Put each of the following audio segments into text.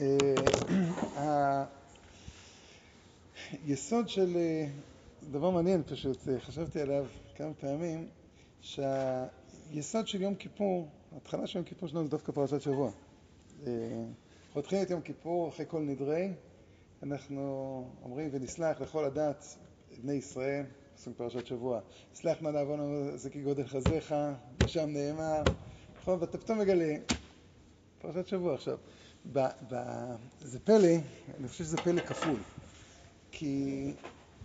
אה, היסוד של, אה, דבר מעניין פשוט, אה, חשבתי עליו כמה פעמים, שהיסוד של יום כיפור, ההתחלה של יום כיפור שלנו זה דווקא פרשת שבוע. פותחים את יום כיפור אחרי כל נדרי, אנחנו אומרים ונסלח לכל הדת בני ישראל, פסוק פרשת שבוע, סלח נא לעוון זה כגודל חזיך, ושם נאמר, נכון, ואתה פתאום מגלה, פרשת שבוע עכשיו, ב, ב, זה פלא, אני חושב שזה פלא כפול, כי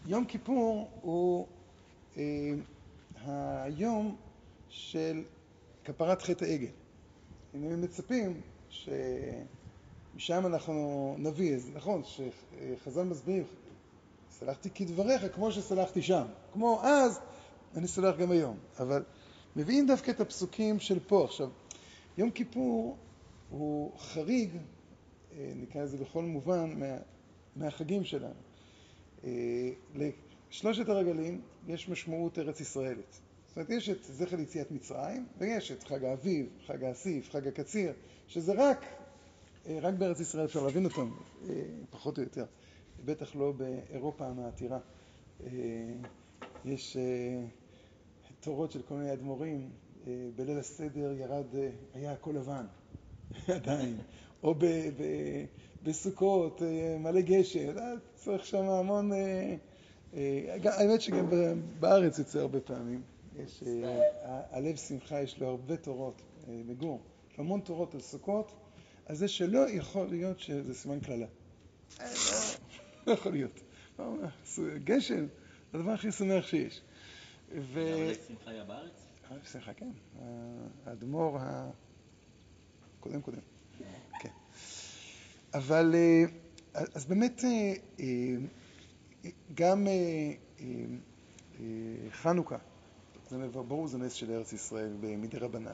יום כיפור הוא אה, היום של כפרת חטא העגל. אם מצפים שמשם אנחנו נביא, אז נכון שחז"ל מסביר, סלחתי כדבריך כמו שסלחתי שם. כמו אז, אני סולח גם היום. אבל מביאים דווקא את הפסוקים של פה. עכשיו, יום כיפור הוא חריג, נקרא לזה בכל מובן, מה, מהחגים שלנו. אה, לשלושת הרגלים יש משמעות ארץ ישראלית. זאת אומרת, יש את זכר יציאת מצרים, ויש את חג האביב, חג האסיף, חג הקציר, שזה רק, אה, רק בארץ ישראל אפשר להבין אותם, פחות או יותר. בטח לא באירופה המעתירה. יש תורות של כל מיני אדמו"רים, בליל הסדר ירד, היה הכל לבן, עדיין. או ב, ב, בסוכות, אה, מלא גשם, אה, צריך שם המון... אה, האמת שגם בארץ יוצא הרבה פעמים. יש, הלב שמחה יש לו הרבה תורות, לו המון תורות על סוכות, אז זה שלא יכול להיות שזה סימן קללה. לא יכול להיות. גשם, זה הדבר הכי שמח שיש. ו... אבל שמחה היה בארץ? שמחה, כן. האדמו"ר הקודם קודם. אבל, אה, אז באמת, אה, אה, גם חנוכה, זה ברור, זה נס של ארץ ישראל מדי רבנן,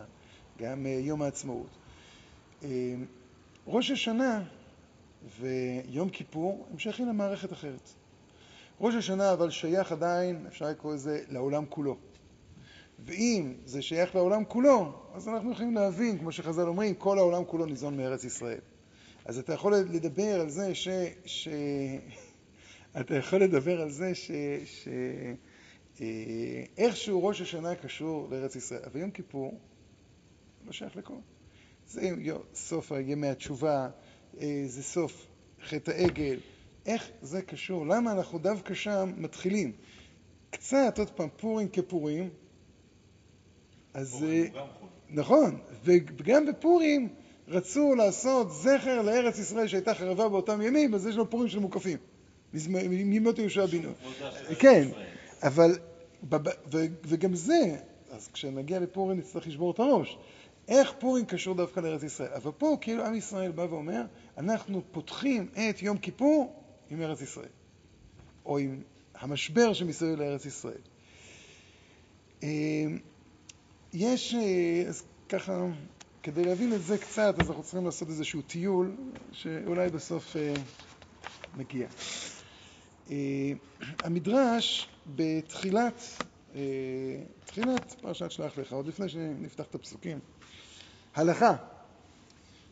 גם יום העצמאות. ראש השנה ויום כיפור הם שייכים למערכת אחרת. ראש השנה אבל שייך עדיין, אפשר לקרוא לזה, לעולם כולו. ואם זה שייך לעולם כולו, אז אנחנו יכולים להבין, כמו שחז"ל אומרים, כל העולם כולו ניזון מארץ ישראל. אז אתה יכול לדבר על זה ש... ש... אתה יכול לדבר על זה ש... ש... אה, איכשהו ראש השנה קשור לארץ ישראל, אבל יום כיפור לא שייך לכל. זה סוף ימי התשובה, אה, זה סוף חטא העגל. איך זה קשור? למה אנחנו דווקא שם מתחילים? קצת, עוד פעם, פורים כפורים, אז... אה, נכון, וגם בפורים רצו לעשות זכר לארץ ישראל שהייתה חרבה באותם ימים, אז יש לו פורים של מוקפים, מימות יהושע בינו. כן, אבל, וגם זה, אז כשנגיע לפורים נצטרך לשבור את הראש. איך פורים קשור דווקא לארץ ישראל? אבל פה כאילו עם ישראל בא ואומר, אנחנו פותחים את יום כיפור עם ארץ ישראל, או עם המשבר שמסביב לארץ ישראל. אה, יש, אה, אז ככה, כדי להבין את זה קצת, אז אנחנו צריכים לעשות איזשהו טיול, שאולי בסוף אה, מגיע. אה, המדרש בתחילת, אה, תחילת פרשת שלח לך, עוד לפני שנפתח את הפסוקים, הלכה,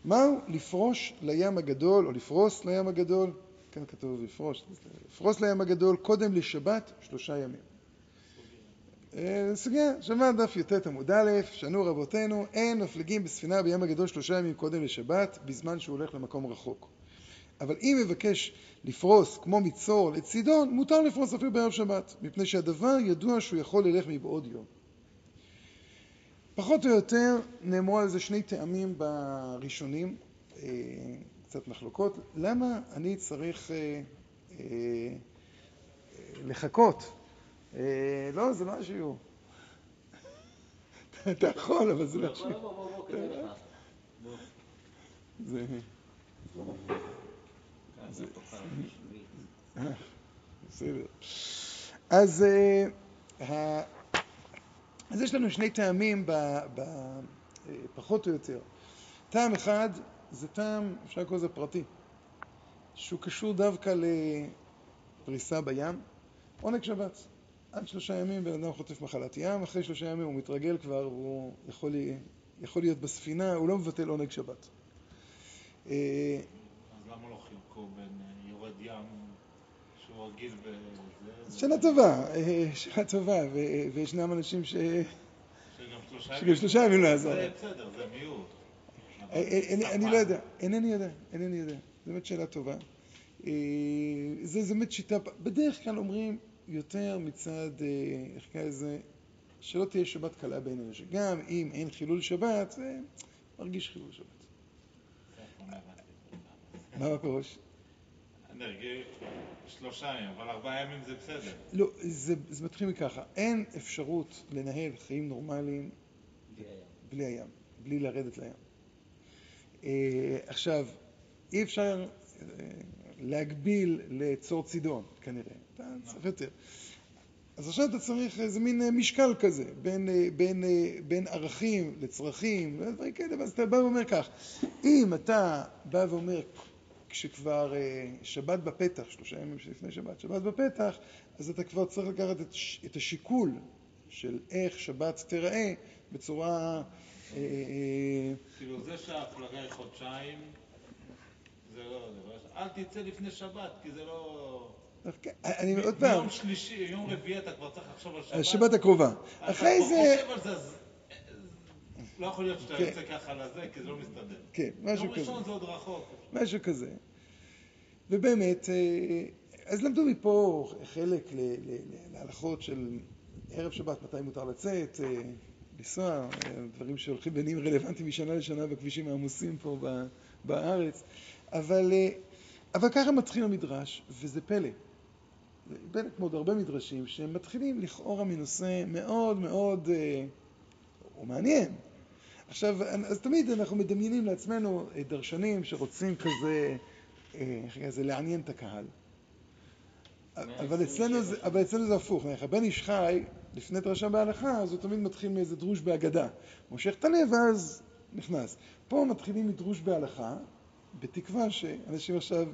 מהו לפרוש לים הגדול, או לפרוס לים הגדול, כאן כתוב לפרוש, לפרוס לים הגדול קודם לשבת שלושה ימים. אה, סוגיה, שמע דף י"ט עמוד א', שנו רבותינו, אין מפליגים בספינה בים הגדול שלושה ימים קודם לשבת, בזמן שהוא הולך למקום רחוק. אבל אם מבקש לפרוס כמו מצור לצידון, מותר לפרוס אפילו בערב שבת, מפני שהדבר ידוע שהוא יכול ללך מבעוד יום. פחות או יותר נאמרו על זה שני טעמים בראשונים, אה, קצת מחלוקות. למה אני צריך אה, לחכות לא, זה לא השיעור. אתה יכול, אבל זה לא השיעור. זה... בסדר. אז אה, אז יש לנו שני טעמים, אה, פחות או יותר. טעם אחד זה טעם, אפשר לקרוא לזה פרטי, שהוא קשור דווקא לפריסה בים, עונג שבת. עד שלושה ימים בן אדם חוטף מחלת ים, אחרי שלושה ימים הוא מתרגל כבר והוא יכול, יכול להיות בספינה, הוא לא מבטל עונג שבת. אה, חילקו בין אה, יורד ים, שהוא רגיל בזה. זה- שאלה טובה, אה, שאלה טובה, וישנם אנשים ש... שגם שלושה ימים לא יעזור זה. בסדר, זה מיעוט. אני. לא יודע, אינני יודע, אינני יודע. זו באמת שאלה טובה. זה באמת שיטה, בדרך כלל אומרים יותר מצד, אה, איך קוראים לזה, שלא תהיה שבת קלה בעינינו, שגם אם אין חילול שבת, זה מרגיש חילול שבת. מה רגיל שלושה ימים, אבל ארבעה ימים זה בסדר. לא, זה, זה מתחיל מככה, אין אפשרות לנהל חיים נורמליים בלי הים. בלי הים, בלי לרדת לים. אה, עכשיו, אי אפשר אה, להגביל לצור צידון, כנראה. אתה צריך יותר. אז עכשיו אתה צריך איזה מין אה, משקל כזה, בין, אה, בין, אה, בין ערכים לצרכים, דברים כאלה, ואז אתה בא ואומר כך, אם אתה בא ואומר, כשכבר שבת בפתח, שלושה ימים שלפני שבת, שבת בפתח, אז אתה כבר צריך לקחת את, את השיקול של איך שבת תיראה בצורה... כאילו זה שההפלגה היא חודשיים, לא... זה לא- אל תצא לפני שבת, כי זה לא... דווקא- אני עוד פעם, מיום שלישי, יום רביעי אתה כבר צריך לחשוב על שבת. השבת הקרובה. אתה אחרי כבר זה, חושב על זה. לא יכול להיות שאתה כן. יוצא ככה לזה, כי זה לא מסתדר. כן, משהו יום כזה. ראשון זה עוד רחוק. משהו כזה. ובאמת, אה, אז למדו מפה חלק להלכות של ערב שבת, מתי מותר לצאת, אה, לנסוע, אה, דברים שהולכים ונהיים רלוונטיים משנה לשנה בכבישים העמוסים פה בארץ. אבל, אבל ככה מתחיל המדרש, וזה פלא. זה פלא כמו עוד הרבה מדרשים, שהם מתחילים לכאורה מנושא מאוד מאוד, אה, הוא מעניין. עכשיו, אז תמיד אנחנו מדמיינים לעצמנו אה, דרשנים שרוצים כזה, אה, איך נקרא לזה, לעניין את הקהל. אבל אצלנו, זה, אבל אצלנו זה הפוך, נניח, הבן איש חי, לפני דרשה בהלכה, אז הוא תמיד מתחיל מאיזה דרוש בהגדה. מושך את הלב ואז נכנס. פה מתחילים מדרוש בהלכה, בתקווה שאנשים עכשיו...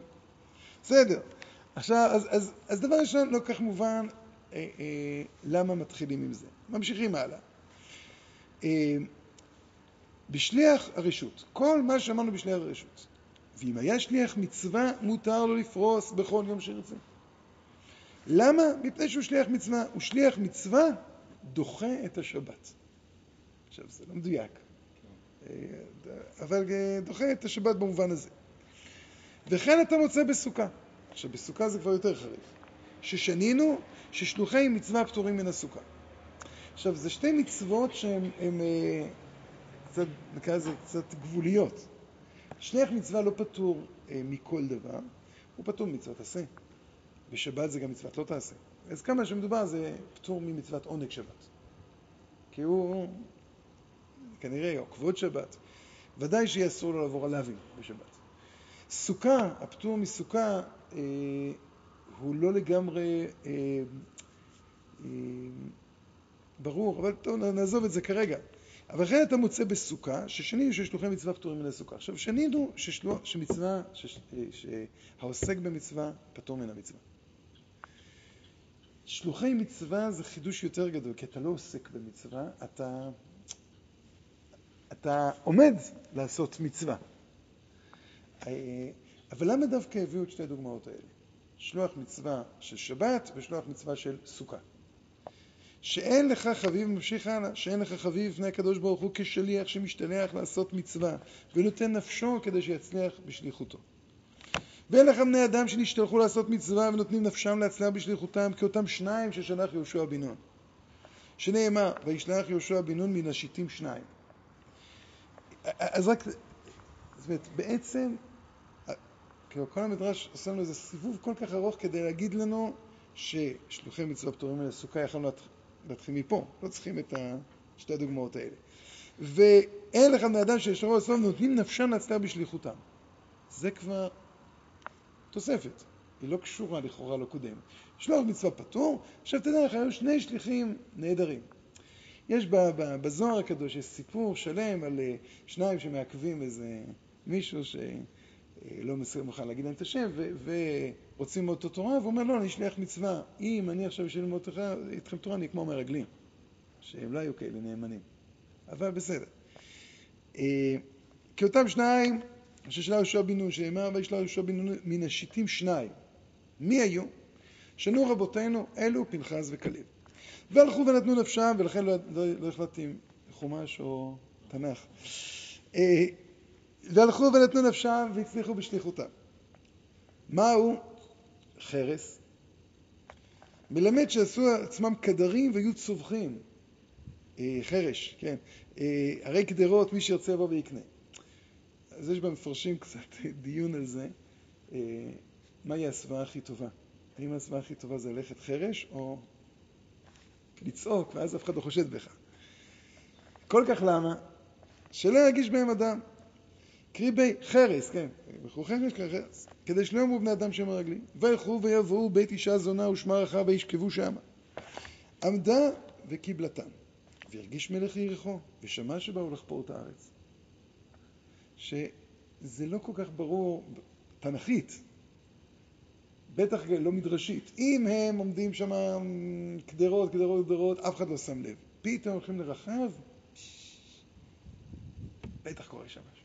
בסדר. עכשיו, אז, אז, אז דבר ראשון, לא כך מובן אה, אה, למה מתחילים עם זה. ממשיכים הלאה. אה, בשליח הרשות, כל מה שאמרנו בשליח הרשות, ואם היה שליח מצווה, מותר לו לפרוס בכל יום שירצה. למה? מפני שהוא שליח מצווה. הוא שליח מצווה, דוחה את השבת. עכשיו, זה לא מדויק, אה, אבל אה, דוחה את השבת במובן הזה. וכן אתה מוצא בסוכה. עכשיו, בסוכה זה כבר יותר חריף. ששנינו ששלוחי מצווה פטורים מן הסוכה. עכשיו, זה שתי מצוות שהן הן, אה, קצת, נקרא לזה קצת גבוליות. שליח מצווה לא פטור אה, מכל דבר, הוא פטור ממצוות עשה. בשבת זה גם מצוות לא תעשה. אז כמה שמדובר זה פטור ממצוות עונג שבת. כי הוא כנראה, או כבוד שבת, ודאי שיהיה אסור לו לעבור עליו בשבת. סוכה, הפטור מסוכה, הוא לא לגמרי אה, אה, ברור, אבל טוב, נעזוב את זה כרגע. אבל לכן אתה מוצא בסוכה, ששנינו ששלוחי מצווה פטורים מן הסוכה. עכשיו, שנינו ששלוח, שמצווה, שש, אה, שהעוסק במצווה פטור מן המצווה. שלוחי מצווה זה חידוש יותר גדול, כי אתה לא עוסק במצווה, אתה, אתה עומד לעשות מצווה. אבל למה דווקא הביאו את שתי הדוגמאות האלה? שלוח מצווה של שבת ושלוח מצווה של סוכה. שאין לך חביב, ממשיך הלאה, שאין לך חביב לפני הקדוש ברוך הוא כשליח שמשתלח לעשות מצווה ונותן נפשו כדי שיצליח בשליחותו. ואין לך בני אדם שנשתלחו לעשות מצווה ונותנים נפשם להצליח בשליחותם כאותם שניים ששלח יהושע בן נון. שנאמר, וישלח יהושע בן נון מן השיטים שניים. אז רק, זאת אומרת, בעצם, כאילו כל המדרש עושה לנו איזה סיבוב כל כך ארוך כדי להגיד לנו ששלוחי מצווה פטורים מן הסוכה יכולנו להתחיל מפה, לא צריכים את שתי הדוגמאות האלה. ואין לך בני אדם שישרו הסוף נותנים נפשם להצליח בשליחותם. זה כבר תוספת, היא לא קשורה לכאורה קודמת. שלוח מצווה פטור, עכשיו תדע לך, היו שני שליחים נהדרים. יש בזוהר הקדוש, יש סיפור שלם על אה, שניים שמעכבים איזה מישהו שלא מוכן להגיד להם את השם, ורוצים ללמוד תורה, והוא אומר, לא, אני שליח מצווה. אם אני עכשיו אשאל ללמוד איתכם תורה, אני כמו מרגלים, שהם לא היו כאלה נאמנים. אבל בסדר. אה, כאותם שניים אשר שאלה יהושע בן נון, שנאמר וישלח יהושע בן נון מן השיטים שניים. מי היו? שנו רבותינו, אלו פנחס וכלב. והלכו ונתנו נפשם, ולכן לא, לא, לא החלטתי אם חומש או תנ"ך. והלכו ונתנו נפשם והצליחו בשליחותם. מהו? חרס. מלמד שעשו עצמם קדרים והיו צווחים. אה, חרש, כן. אה, הרי קדרות, מי שירצה יבוא ויקנה. אז יש במפרשים קצת דיון על זה. אה, מהי הסוואה הכי טובה? האם הסוואה הכי טובה זה ללכת חרש או לצעוק ואז אף אחד לא חושד בך? כל כך למה? שלא ירגיש בהם אדם. קרי בי חרס, כן, וכו חרס כחרס, כדי שלא יאמרו בני אדם שם הרגלים. וילכו ויבואו בית אישה זונה ושמה רחב וישכבו שמה. עמדה וקיבלתם. והרגיש מלך יריחו, ושמע שבאו לחפור את הארץ. שזה לא כל כך ברור תנכית, בטח לא מדרשית. אם הם עומדים שם קדרות, קדרות, קדרות, אף אחד לא שם לב. פתאום הולכים לרחב, בטח קורה שם משהו.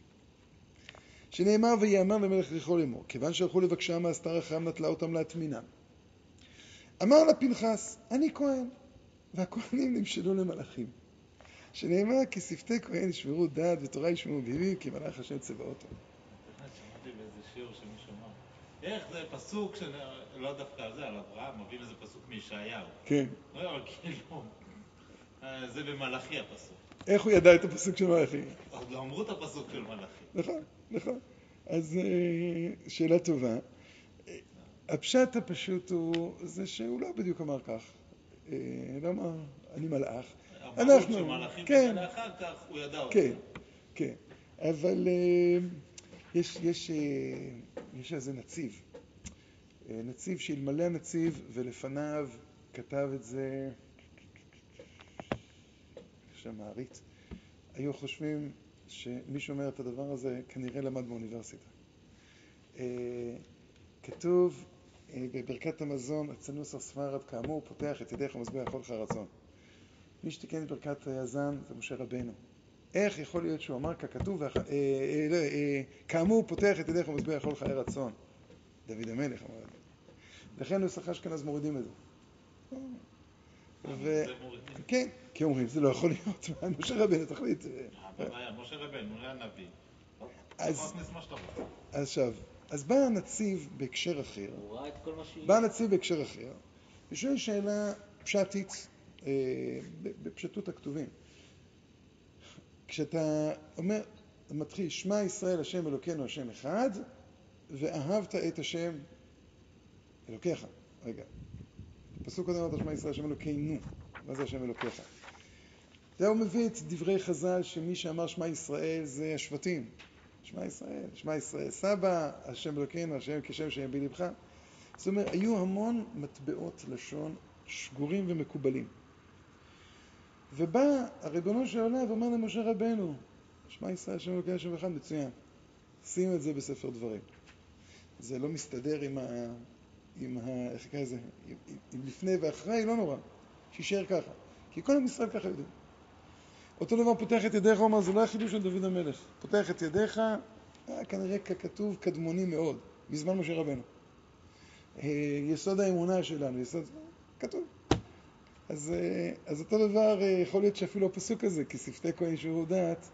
שנאמר ויאמר למלך ריחו לאמור, כיוון שהלכו לבקשה מהסתר אחריו נטלה אותם להטמינם. אמר לה פנחס, אני כהן, והכהנים נמשלו למלאכים. שנאמר כי שפתי כהן ישמרו דעת ותורה ישמעו ביבי כי מלאך השם צבאות. שמעתי באיזה שיעור שמישהו אמר, איך זה פסוק, של... לא דווקא על זה, על אברהם, מביאים איזה פסוק מישעיהו. כן. לא, אבל כאילו, אה, זה במלאכי הפסוק. איך הוא ידע את הפסוק של מלאכי? עוד לא אמרו את הפסוק של מלאכי. נכון, נכון. אז אה, שאלה טובה. אה, הפשט הפשוט הוא, זה שהוא לא בדיוק אמר כך. למה אני מלאך? המהות של מלאכים, כן, ואחר כך הוא ידע אותה. כן, כן. אבל יש, יש, יש איזה נציב. נציב שאלמלא הנציב ולפניו כתב את זה שהמעריץ, היו חושבים שמי שאומר את הדבר הזה כנראה למד באוניברסיטה. אה, כתוב אה, בברכת המזון, אצל נוסח ספרד, כאמור, פותח את ידיך ומשביע כל לך רצון. מי שתיקן את ברכת היזן זה משה רבנו. איך יכול להיות שהוא אמר ככתוב, אה, לא, כאמור, פותח את ידיך ומשביע כל חיי רצון. דוד המלך אמר את זה. לכן נוסח אשכנז מורידים את זה. ו... כן, כי אומרים, זה לא יכול להיות, משה רבנו תחליט. משה רבנו, הוא היה נביא. אז עכשיו, אז בא הנציב בהקשר אחר, הוא ראה את כל מה שהיא... בא הנציב בהקשר אחר, ושואל שאלה פשטית, אה, בפשטות הכתובים. כשאתה אומר, מתחיל, שמע ישראל השם אלוקינו השם אחד, ואהבת את השם אלוקיך. רגע, פסוק קודם אמרת שמע ישראל השם אלוקינו, מה זה השם אלוקיך? זה הוא מביא את דברי חז"ל שמי שאמר שמע ישראל זה השבטים. שמע ישראל, שמע ישראל סבא, השם אלוקינו, השם כשם שהם בלבך. זאת אומרת, היו המון מטבעות לשון שגורים ומקובלים. ובא הריבונו של עולם ואומר למשה רבנו, שמע ישראל, השם אלוקינו, השם אחד, מצוין. שים את זה בספר דברים. זה לא מסתדר עם ה... עם ה... איך נקרא לזה? עם לפני ואחרי, לא נורא. שישאר ככה. כי כל עם ישראל ככה יודעים. אותו דבר פותח את ידיך, אומר, זה לא החידוש של דוד המלך. פותח את ידיך, היה כנראה ככתוב קדמוני מאוד, מזמן משה רבנו. אה, יסוד האמונה שלנו, יסוד... כתוב. אז, אה, אז אותו דבר אה, יכול להיות שאפילו הפסוק הזה, כי שפתי כהן שירו דעת,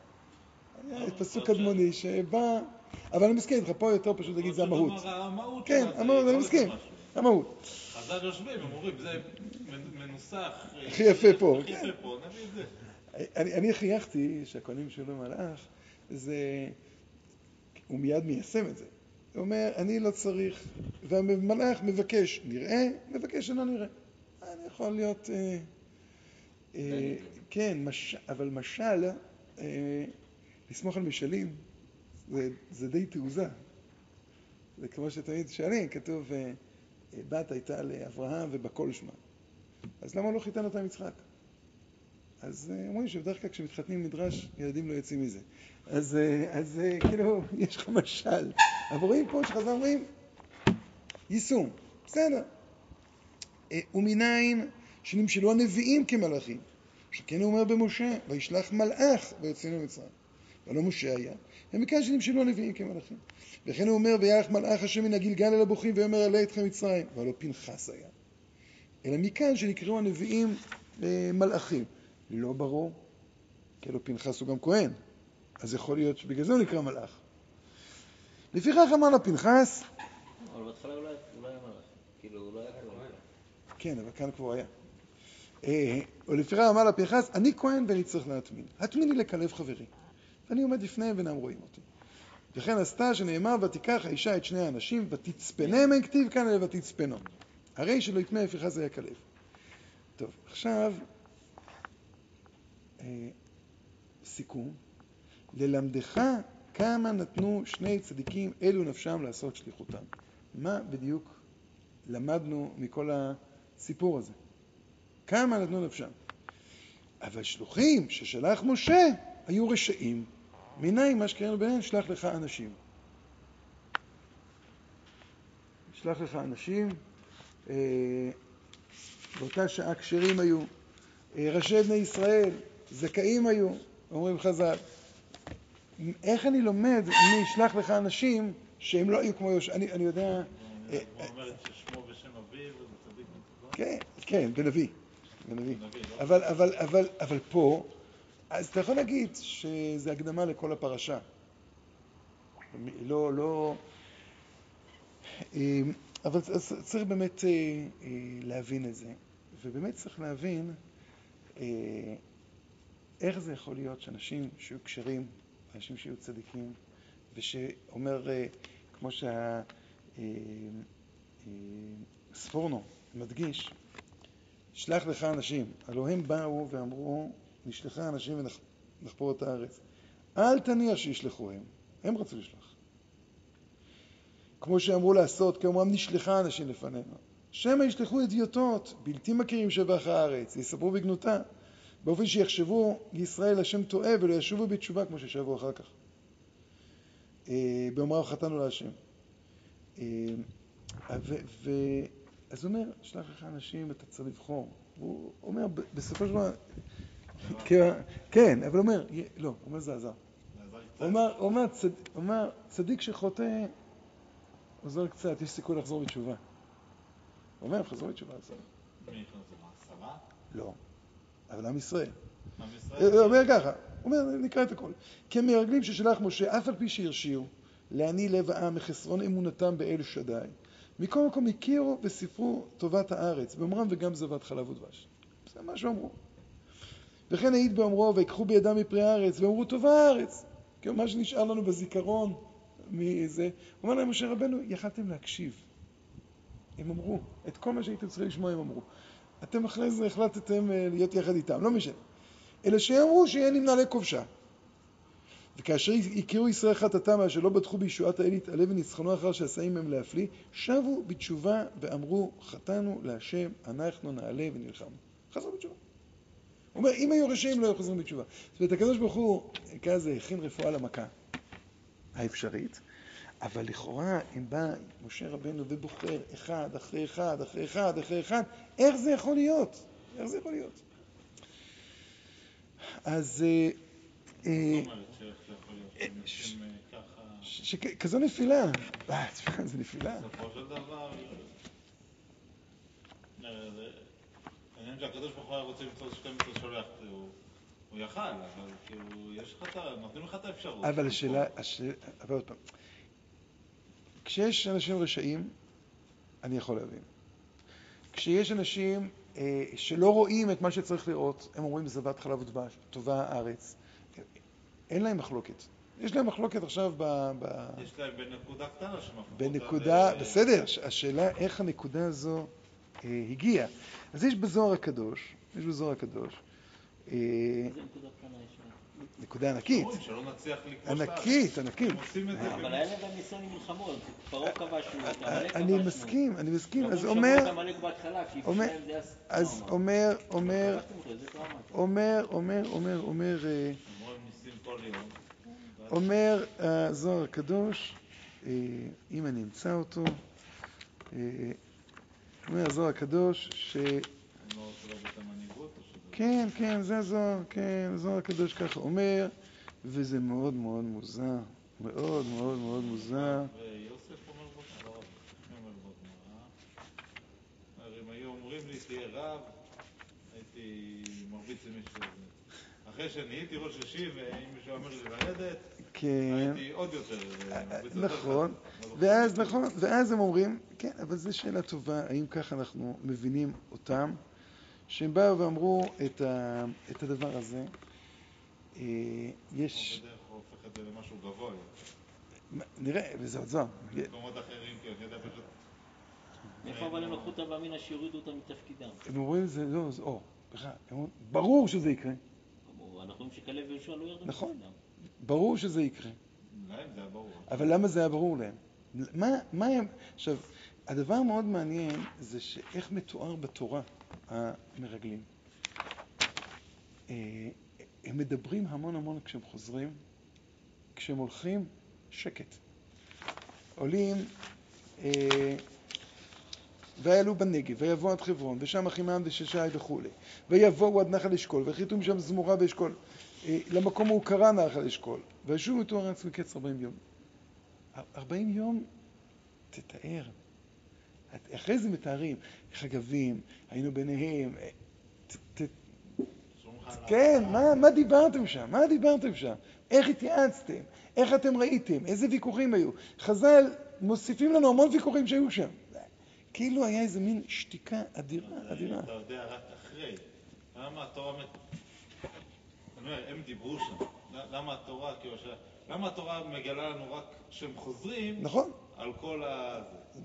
היה פסוק קדמוני שבא... אבל אני מסכים איתך, פה יותר פשוט להגיד זה המהות. כן, המהות, אני מסכים. המהות. חז"ל יושבים, הם אומרים, זה מנוסח. הכי יפה פה. הכי יפה פה, נביא את זה. אני חייכתי שהכהנים שלו מלאך, זה... הוא מיד מיישם את זה. הוא אומר, אני לא צריך, והמלאך מבקש נראה, מבקש שלא נראה. אני יכול להיות... אה, אה, כן, אבל משל, אה, לסמוך על משלים, זה, זה די תעוזה. זה כמו שתמיד שואלים, כתוב, אה, בת הייתה לאברהם ובכל שמה. אז למה לא חיתן אותה עם יצחק? אז אה, אומרים שבדרך כלל כשמתחתנים מדרש, ילדים לא יוצאים מזה. אז, אה, אז כאילו, יש לך משל. אבל רואים פה שחז"ל אומרים, יישום, בסדר. ומנין שנמשלו הנביאים כמלאכים, שכן הוא אומר במשה, וישלח מלאך ויוצאנו ממצרים. ולא משה היה, ומכאן שנמשלו הנביאים כמלאכים. וכן הוא אומר, וירח מלאך השם מן הגלגל אל הבוכים, ויאמר עלה אתכם מצרים, והלא פנחס היה. אלא מכאן שנקראו הנביאים אה, מלאכים. לא ברור, כי הלא פנחס הוא גם כהן, אז יכול להיות שבגלל זה הוא נקרא מלאך. לפיכך אמר לה פנחס, אבל בהתחלה הוא לא היה הוא לא היה מלאך. כאילו, הוא לא היה כהן. כן, אבל כאן כבר היה. אה, ולפיכך אמר לה פנחס, אני כהן ואני צריך להטמין. הטמיני לכלב חברי. ואני עומד לפניהם ואינם רואים אותי. וכן עשתה שנאמר, ותיקח האישה את שני האנשים, ותצפנם, אין כתיב כאן, אלא ותצפנו. הרי שלא יטמא לפיכך היה כלב. טוב, עכשיו, אה, סיכום. ללמדך כמה נתנו שני צדיקים אלו נפשם לעשות שליחותם. מה בדיוק למדנו מכל הסיפור הזה? כמה נתנו נפשם. אבל שלוחים ששלח משה היו רשעים. מניין מה שקראנו ביניהם, שלח לך אנשים. שלח לך אנשים, אה, באותה שעה כשרים היו, אה, ראשי בני ישראל, זכאים היו, אומרים חז"ל. איך אני לומד מי ישלח לך אנשים שהם לא היו כמו יהושע? אני, אני יודע... אה, הוא אומר ששמו בשם אביו וצדיק מצבו. כן, כן, בנביא. אבל, אבל, אבל, אבל פה, אז אתה יכול להגיד שזה הקדמה לכל הפרשה. לא, לא... אה, אבל צריך באמת אה, אה, להבין את זה, ובאמת צריך להבין אה, איך זה יכול להיות שאנשים שיהיו כשרים, אנשים שיהיו צדיקים, ושאומר, כמו שהספורנו מדגיש, שלח לך אנשים. הלוא הם באו ואמרו, נשלחה אנשים ונחפור את הארץ. אל תניח שישלחו הם, הם רצו לשלוח. כמו שאמרו לעשות, כאומרם נשלחה אנשים לפנינו. שמא ישלחו אדיוטות, בלתי מכירים שבח הארץ, יספרו בגנותה, באופן שיחשבו ישראל השם טועה ולא ישובו בתשובה כמו ששבו אחר כך. אה, באומרם חטאנו להשם. אה, אז הוא אומר, שלח לך אנשים, אתה צריך לבחור. הוא אומר, בסופו של דבר, כן, כן, אבל אומר, לא, אומר זה עזר. אומר, צדיק שחוטא, עוזר קצת, יש סיכוי לחזור בתשובה. אומר, חזור בתשובה? עשרה? לא. אבל עם ישראל. הוא ישראל? אומר ככה, הוא אומר, נקרא את הכל. כי המרגלים ששלח משה, אף על פי שהרשיעו, להניא לב העם מחסרון אמונתם באל שדי. מכל מקום הכירו וספרו טובת הארץ, באומרם וגם זבת חלב ודבש. זה מה שאמרו. וכן העיד באומרו, ויקחו בידם מפרי הארץ, ואמרו טובה הארץ. כאילו מה שנשאר לנו בזיכרון מזה, אומר להם, משה רבנו, יכלתם להקשיב. הם אמרו, את כל מה שהייתם צריכים לשמוע הם אמרו. אתם אחרי זה החלטתם אה, להיות יחד איתם, לא משנה. אלא שאמרו שיהיה נמנע לכובשה. וכאשר הכירו ישראל חטאתם, אשר לא בטחו בישועת האל יתעלה וניצחונו אחר שעשה עמהם להפליא, שבו בתשובה ואמרו, חטאנו להשם, אנחנו נעלה ונלחמנו. חזרו בתשובה. הוא אומר, אם היו רשעים לא היו חוזרים בתשובה. זאת אומרת, הקדוש ברוך הוא, כזה, הכין רפואה למכה האפשרית, אבל לכאורה, אם בא משה רבנו ובוחר אחד אחרי אחד אחרי אחד אחרי אחד, איך זה יכול להיות? איך זה יכול להיות? אז אה, אה, שכזו נפילה, אה, תשמע, זה נפילה. בסופו של דבר, אה, זה- העניין שהקדוש ברוך הוא היה רוצה למצוא 12 שולח, הוא הוא יכל, אבל כאילו, יש לך את ה... נותנים לך את האפשרות. אבל השאלה, השאלה, אבל עוד פעם, כשיש אנשים רשעים, אני יכול להבין. כשיש אנשים אה, שלא רואים את מה שצריך לראות, הם אומרים זבת חלב ודבש, טובה הארץ, אין להם מחלוקת. יש להם מחלוקת עכשיו ב... ב... יש להם בנקודה קטנה אותה בנקודה, ל- בסדר, השאלה איך הנקודה הזו אה, הגיעה. אז יש בזוהר הקדוש, יש בזוהר הקדוש, אה? נקודה ענקית, את. ענקית, ענקית. את זה אבל היה להם גם ניסיון עם מלחמות. פרעה כבשנו, את עמלק אני. מסכים, אני מסכים. אז אומר, את אז טראומה. אומר, אומר. אומר, אומר, אומר, אומר, אה. אומר הזוהר הקדוש, אה, אם אני אמצא אותו, אה, אומר הזוהר הקדוש, ש... לא. כן, כן, זה הזוהר, כן, הזוהר הקדוש ככה אומר, וזה מאוד מאוד מוזר, מאוד מאוד מאוד מוזר. לא אם הייתי הזה. אחרי שנהייתי ראש אישי, ואם מישהו אומר לי לרדת, כן, הייתי עוד יותר אה, מרביץ יותר נכון, ואז נכון, ואז הם אומרים, כן, אבל זו שאלה טובה, האם ככה אנחנו מבינים אותם, שהם באו ואמרו את, ה, את הדבר הזה. אה, יש, נראה, וזה עוד זמן. במקומות אחרים, כי אני יודע פשוט... מאיפה אבל הם לקחו את הבאמינא שיורידו אותם מתפקידם? הם אומרים זה לא, זה או, בכלל, הם אומרים, ברור שזה יקרה, אנחנו רואים שכלב ויהושע לא ירדו נכון. ברור שזה יקרה. להם זה היה ברור. אבל למה זה היה ברור להם? מה, מה הם... עכשיו, הדבר המאוד מעניין זה שאיך מתואר בתורה המרגלים. אה, הם מדברים המון המון כשהם חוזרים, כשהם הולכים, שקט. עולים, אה, ויעלו בנגב, ויבואו עד חברון, ושם אחימעם וששי וכולי. ויבואו עד נחל אשכול, ויחיתו משם זמורה באשכול. למקום ההוא קרא נחל אשכול. וישובו את הארץ מקץ 40 יום. 40 יום, תתאר. אחרי זה מתארים, חגבים, היינו ביניהם. אה, ת- ת- כן, מה, מה דיברתם שם? מה דיברתם שם? איך התייעצתם? איך אתם ראיתם? איזה ויכוחים היו? חז"ל מוסיפים לנו המון ויכוחים שהיו שם. כאילו היה איזה מין שתיקה אדירה, אדירה. אתה יודע רק אחרי. למה התורה... אומר, הם דיברו שם. למה התורה, כאילו, ש- למה התורה מגלה לנו רק שהם חוזרים נכון, על כל ה...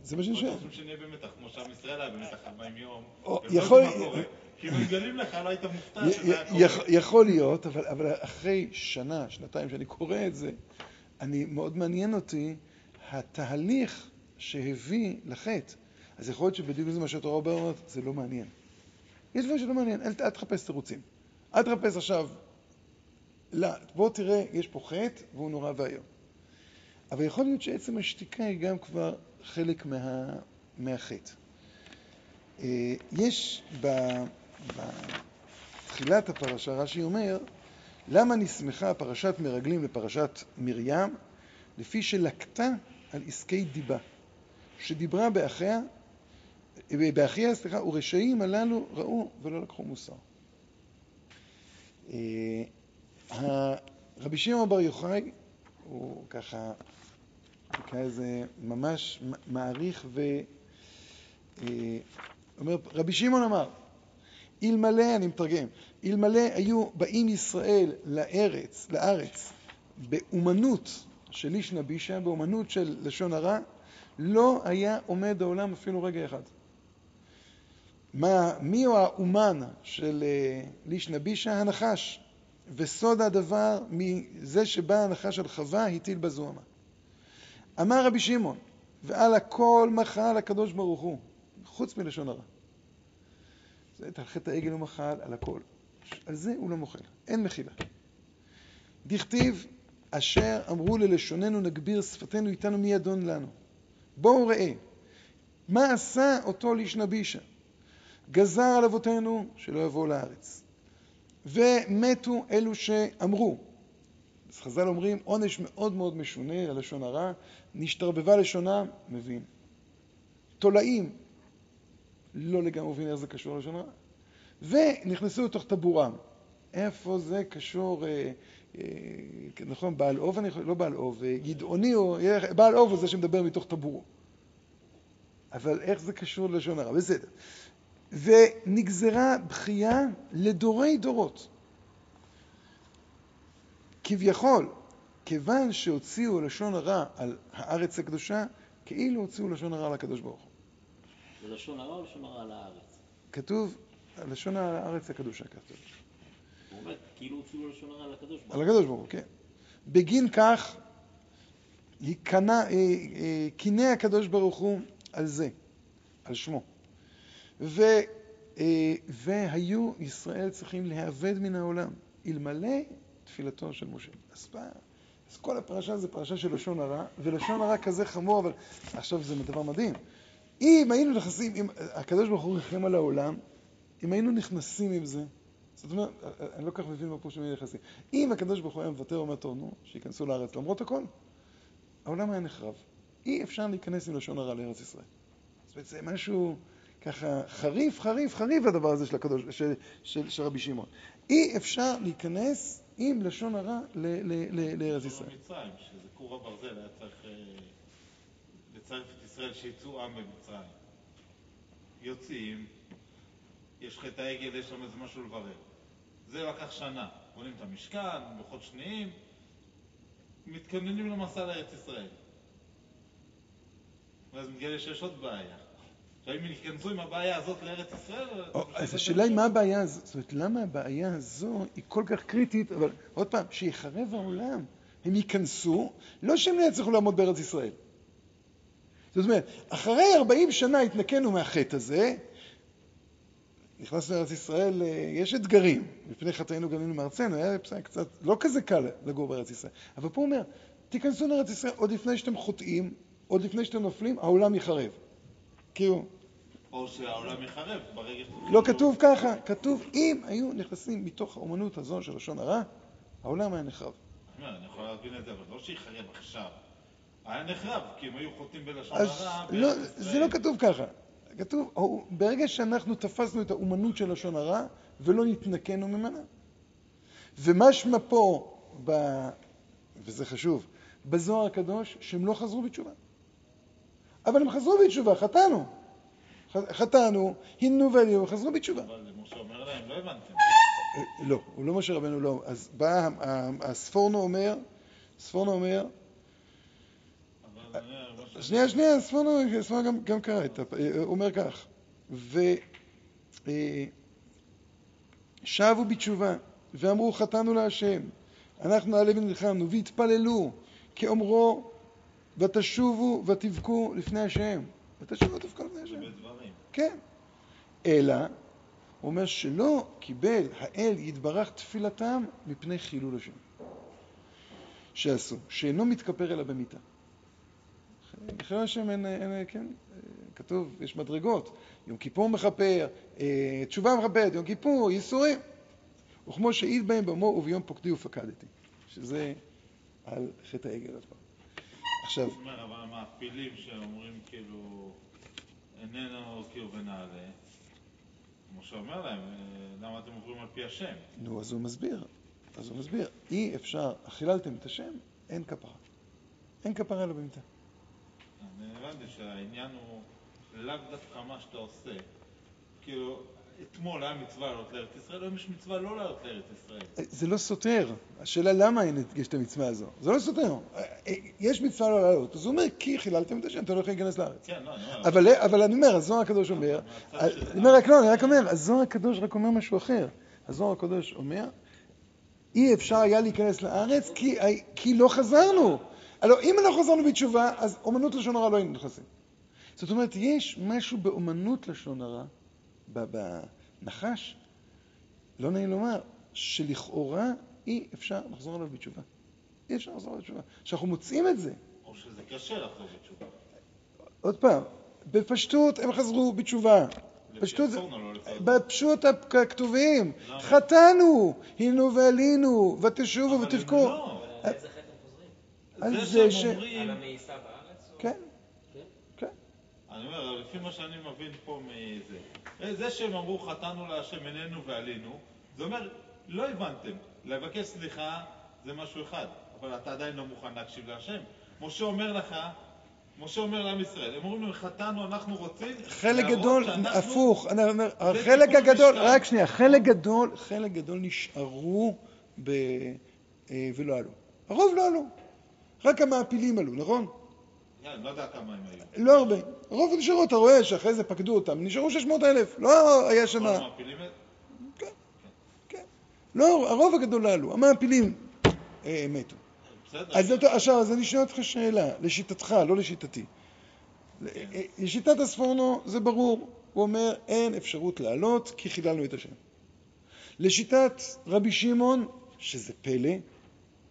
זה מה שאני שואל. רוצים שנהיה במתח, כמו שעם ישראל היה במתח 40 יום. לא יכול-. כי מגלים לך, לא היית מופתע שזה היה קורה. יכ- יכול להיות, אבל, אבל אחרי שנה, שנתיים שאני קורא את זה, אני, מאוד מעניין אותי התהליך שהביא לחטא. אז יכול להיות שבדיוק זה מה שהתורה אומרת, זה לא מעניין. יש דברים שלא מעניין, אל תחפש תירוצים. אל תחפש עכשיו, לא, בוא תראה, יש פה חטא והוא נורא ואיום. אבל יכול להיות שעצם השתיקה היא גם כבר חלק מה, מהחטא. אה, יש ב... בתחילת הפרשה, רש"י אומר, למה נסמכה פרשת מרגלים לפרשת מרים? לפי שלקתה על עסקי דיבה, שדיברה באחיה, באחיה, סליחה, ורשעים הללו ראו ולא לקחו מוסר. רבי שמעון בר יוחאי, הוא ככה, לזה, ממש מעריך ו... אה, אומר, רבי שמעון אמר, אלמלא, אני מתרגם, אלמלא היו באים ישראל לארץ, לארץ, באומנות של איש נבישה, באומנות של לשון הרע, לא היה עומד העולם אפילו רגע אחד. מה, מי הוא האומן של אה, ליש נבישה? הנחש. וסוד הדבר מזה שבא הנחש על חווה, הטיל בזוהמה. אמר רבי שמעון, ועל הכל מחל הקדוש ברוך הוא, חוץ מלשון הרע. זה את חטא העגל הוא מחל על הכל. על זה הוא לא מוחל, אין מחילה. דכתיב, אשר אמרו ללשוננו נגביר שפתנו איתנו מי אדון לנו. בואו ראה, מה עשה אותו ליש נבישה? גזר על אבותינו שלא יבואו לארץ. ומתו אלו שאמרו. אז חז"ל אומרים, עונש מאוד מאוד משונה ללשון הרע, נשתרבבה לשונם, מבין. תולעים, לא לגמרי מבין איך זה קשור ללשון הרע. ונכנסו לתוך טבורם. איפה זה קשור, אה, אה, נכון, בעל אוב, אני לא בעל אוב, אה, גדעוני, או, בעל אוב הוא זה שמדבר מתוך טבורו. אבל איך זה קשור ללשון הרע? בסדר. ונגזרה בכייה לדורי דורות. כביכול, כיוון שהוציאו לשון הרע על הארץ הקדושה, כאילו הוציאו לשון הרע על הקדוש ברוך הוא. זה לשון הרע או לשון הרע על הארץ? כתוב, לשון הרע על הארץ הקדושה כתוב. הוא אומר, כאילו הוציאו לשון הרע על הקדוש ברוך על הקדוש ברוך הוא, כן. בגין כך, אה, אה, קינא הקדוש ברוך הוא על זה, על שמו. ו, אה, והיו ישראל צריכים להיאבד מן העולם, אלמלא תפילתו של משה. אז, בא, אז כל הפרשה זה פרשה של לשון הרע, ולשון הרע כזה חמור, אבל עכשיו זה דבר מדהים. אם היינו נכנסים, אם הקדוש ברוך הוא ריחם על העולם, אם היינו נכנסים עם זה, זאת אומרת, אני לא כל כך מבין מה פירוש המילה יחסי. אם הקדוש ברוך הוא היה מוותר ואומר, טוב, שייכנסו לארץ למרות הכל, העולם היה נחרב. אי אפשר להיכנס עם לשון הרע לארץ ישראל. זאת אומרת, זה משהו ככה חריף, חריף, חריף הדבר הזה של, הקדוש, של, של, של רבי שמעון. אי אפשר להיכנס עם לשון הרע לארץ ישראל. מצרים, שזה כור הברזל, היה צריך אה, לצרף את ישראל שיצאו עם במצרים. יוצאים, יש חטא העגל, יש שם איזה משהו לברר. זה לקח שנה. בונים את המשכן, לוחות שניים, מתכוננים למסע לארץ ישראל. ואז מתגלה שיש עוד בעיה. עכשיו, אם ייכנסו עם הבעיה הזאת לארץ ישראל... אז השאלה היא מה הבעיה הזאת, זאת אומרת, למה הבעיה הזו היא כל כך קריטית, אבל עוד פעם, שיחרב העולם, הם ייכנסו, לא שהם לא יצליחו לעמוד בארץ ישראל. זאת אומרת, אחרי 40 שנה התנקנו מהחטא הזה, נכנסנו לארץ ישראל, אה, יש אתגרים. לפני חטאינו גלינו מארצנו, היה קצת לא כזה קל לגור בארץ ישראל. אבל פה הוא אומר, תיכנסו לארץ ישראל עוד לפני שאתם חוטאים, עוד לפני שאתם נופלים, העולם ייחרב. כאילו... או שהעולם ייחרב ברגע ש... לא כתוב ככה, כתוב אם היו נכנסים מתוך האומנות הזו של לשון הרע, העולם היה נחרב. אני יכול להבין את זה, אבל לא שיחרב עכשיו. היה נחרב, כי הם היו חוטאים בלשון הרע. לא, זה לא כתוב ככה. כתוב, ברגע שאנחנו תפסנו את האומנות של לשון הרע ולא נתנקנו ממנה, ומשמע פה, ב... וזה חשוב, בזוהר הקדוש, שהם לא חזרו בתשובה. אבל הם חזרו בתשובה, חטאנו. חטאנו, הינו ועלינו, חזרו בתשובה. אבל משה אומר להם, לא הבנתם. לא, הוא לא משה רבנו, לא. אז בא, הספורנו אומר, ספורנו אומר, שנייה, שנייה, ספורנו, גם, גם קרא את, הוא אומר כך, ושבו בתשובה, ואמרו חטאנו להשם, אנחנו נעלה ונלחמנו, והתפללו, כאומרו, ותשובו ותבכו לפני השם. ותשובו ותבכו לפני השם. כן. אלא, הוא אומר שלא קיבל האל יתברך תפילתם מפני חילול השם. שעשו, שאינו מתכפר אלא במיתה. חילול השם אין, אין, כן, כתוב, יש מדרגות. יום כיפור מכפר, אה, תשובה מכפרת, יום כיפור, ייסורים. וכמו שהעיד בהם במו וביום פוקדי ופקדתי. שזה על חטא העגל עוד פעם. עכשיו... אבל המעפילים שאומרים כאילו, איננו כאילו ונעלה, כמו שאומר להם, אה, למה אתם עוברים על פי השם? נו, אז הוא מסביר. אז הוא מסביר. אי אפשר, חיללתם את השם, אין כפרה. אין כפרה אלא במיתה. אני הבנתי שהעניין הוא לאו דווקא מה שאתה עושה. כאילו, אתמול היה מצווה לעלות לארץ ישראל, היום יש מצווה לא לעלות לארץ ישראל. זה לא סותר. השאלה למה אין יש את המצווה הזו. זה לא סותר. יש מצווה לא לעלות. אז הוא אומר, כי חיללתם את השם, אתה לא יכול להיכנס לארץ. כן, לא. אבל, אבל אני אומר, הזוהר הקדוש אומר, אני אומר רק לא, אני רק אומר, הזוהר הקדוש רק אומר משהו אחר. הזוהר הקדוש אומר, אי אפשר היה להיכנס לארץ כי, כי לא חזרנו. הלוא אם לא חזרנו בתשובה, אז אומנות לשון הרע לא היינו נכנסים. זאת אומרת, יש משהו באומנות לשון הרע, בנחש, לא נעים לומר, שלכאורה אי אפשר לחזור עליו בתשובה. אי אפשר לחזור עליו בתשובה. כשאנחנו מוצאים את זה... או שזה קשה לחזור בתשובה. עוד פעם, בפשטות הם חזרו בתשובה. פשטות, בפשוט הכתובים, חטאנו, הינו ועלינו, ותשובו ותבכו. לא. על זה ש... שהם אומרים... על המאיסה בארץ? כן, כן. אני אומר, לפי מה שאני מבין פה מזה, זה שהם אמרו חטאנו להשם איננו ועלינו, זה אומר, לא הבנתם, לבקש סליחה זה משהו אחד, אבל אתה עדיין לא מוכן להקשיב להשם. משה אומר לך, משה אומר לעם ישראל, הם אומרים, חטאנו, אנחנו רוצים חלק גדול, הפוך, אני אומר, החלק הגדול, משקל. רק שנייה, חלק גדול, חלק גדול נשארו ב... אה, ולא עלו. הרוב לא עלו. רק המעפילים עלו, נכון? כן, אני לא יודע כמה הם היו. לא הרבה. הרוב נשארו, אתה רואה שאחרי זה פקדו אותם, נשארו 600 אלף, לא היה כל שם... המעפילים האלה? כן. לא, הרוב הגדול לא עלו, המעפילים אה, מתו. אז עכשיו, אז אני שואל אותך שאלה, לשיטתך, לא לשיטתי. אה, לשיטת הספורנו זה ברור, הוא אומר אין אפשרות לעלות כי חיללנו את השם. לשיטת רבי שמעון, שזה פלא,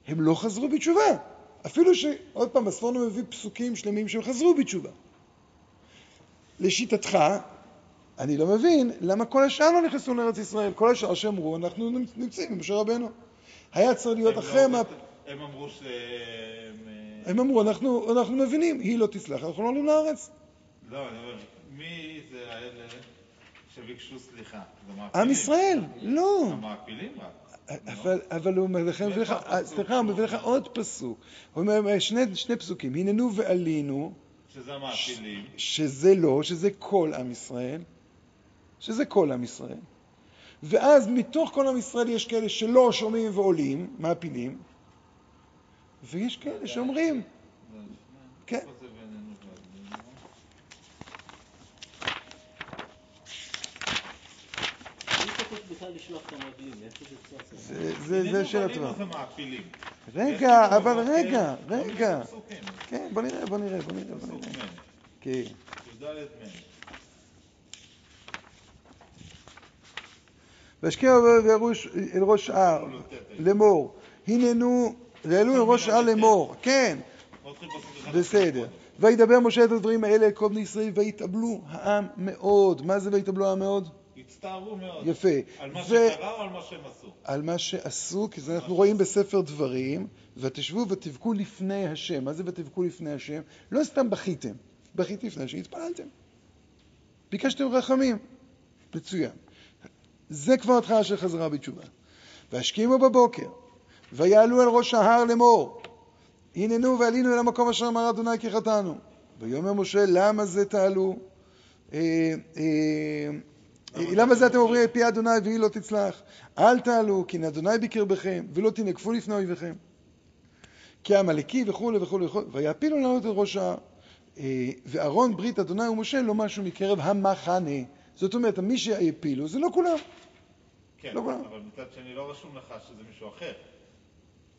הם לא חזרו בתשובה. אפילו ש... עוד פעם, הספורנו מביא פסוקים שלמים שהם חזרו בתשובה. לשיטתך, אני לא מבין למה כל השאר לא נכנסו לארץ ישראל. כל השאר שאמרו, אנחנו נמצאים עם משה רבנו. היה צריך להיות הם אחרי לא- מה... הם אמרו שהם... אה, הם אמרו, אנחנו, אנחנו מבינים, היא לא תסלח, אנחנו לא עולים לארץ. לא, אני אומר, מי זה האלה שביקשו סליחה? עם ישראל, לא. המעפילים רק. אבל, אבל הוא אומר הפסוק סליחה, הוא מביא לך? עוד פסוק. הוא אומר, שני, שני פסוקים, הננו ועלינו, שזה המעפילים. שזה לא, שזה כל עם ישראל, שזה כל עם ישראל. ואז מתוך כל עם ישראל יש כאלה שלא שומעים ועולים, מעפילים, ויש כאלה שאומרים, כן. איפה זה בינינו ועלינו? מי כתוב בכלל לשלוח את המרגלים? מאיפה זה? זה, זה. זה מעפילים. רגע, אבל רגע, רגע. כן, בוא נראה, בוא נראה, בוא נראה, בוא נראה. כן. י"ד מ'. והשקיעו וירוש אל ראש ההר לאמור, הננו, והעלו אל ראש ההר לאמור, כן, אחד. בסדר. וידבר משה את הדברים האלה אל כל בני ישראל, ויתאבלו העם מאוד. מה זה ויתאבלו העם מאוד? הצטערו מאוד. יפה. על מה ו- שקרה או על מה שהם עשו? על מה שעשו, כי זה אנחנו רואים בספר דברים, ותשבו ותבכו לפני השם. מה זה ותבכו לפני השם? לא סתם בכיתם, בכיתי לפני השם, התפללתם. ביקשתם רחמים. מצוין. זה כבר התחלה של חזרה בתשובה. והשכימו בבוקר, ויעלו אל ראש ההר לאמור, הננו ועלינו אל המקום אשר אמר אדוני כי חטאנו. ויאמר משה, למה זה תעלו? למה זה אתם עוברים את פי אדוני והיא לא תצלח? אל תעלו, כי אדוני בקרבכם, ולא תנגפו לפני אויביכם. כי העמלקי וכולי וכולי וכולי, ויעפילו לעלות את ראש ההר. אה, ואהרון ברית אדוני ומשה לא משהו מקרב המחנה. זאת אומרת, מי שהעפילו זה לא כולם. כן, לא כולם. אבל מצד שני לא רשום לך שזה מישהו אחר.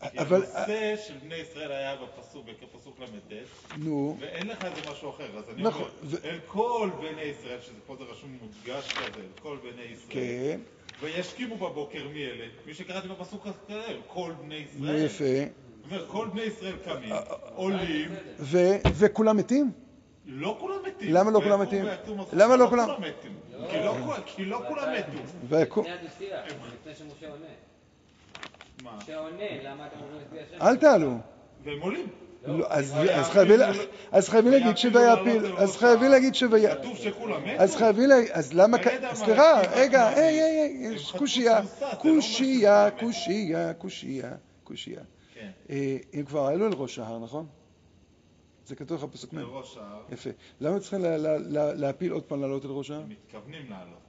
כי אבל, הנושא של בני ישראל היה בפסוק, בפסוק ל"ט, נו, ואין לך איזה משהו אחר, אז אני נכון, אומר, ו- אל כל בני ישראל, שזה פה זה רשום מודגש כזה, אל כל בני ישראל, כן, וישכימו בבוקר מי אלה? מי שקראתי בפסוק הקודם, כל בני נו ישראל. יפה. אומרת, כל בני ישראל קמים, עולים, ו- וכולם מתים? לא כולם מתים. למה לא כולם מתים? למה לא כולם? מתים. כי לא כי לא כולם מתו. לפני שמשה עונה. מה? משה עונה, למה אתם אומרים לפי השם? אל תעלו. והם עולים. לא, אז והיה אז חייבים להגיד שויפיל, אפילו אז חייבים להגיד שויפיל. כתוב שכולם מתו. אז חייבים להגיד, אז למה, סליחה, רגע, היי, היי, יש קושייה, לא קושייה. קושייה, קושייה, קושייה. כן, אה, הם כבר עלו אל ראש ההר, נכון? זה כתוב לך בפסוק מ'. לראש ההר, יפה. למה צריכים לה- לה- לה- להפיל עוד פעם לעלות אל ראש ההר? הם מתכוונים לעלות.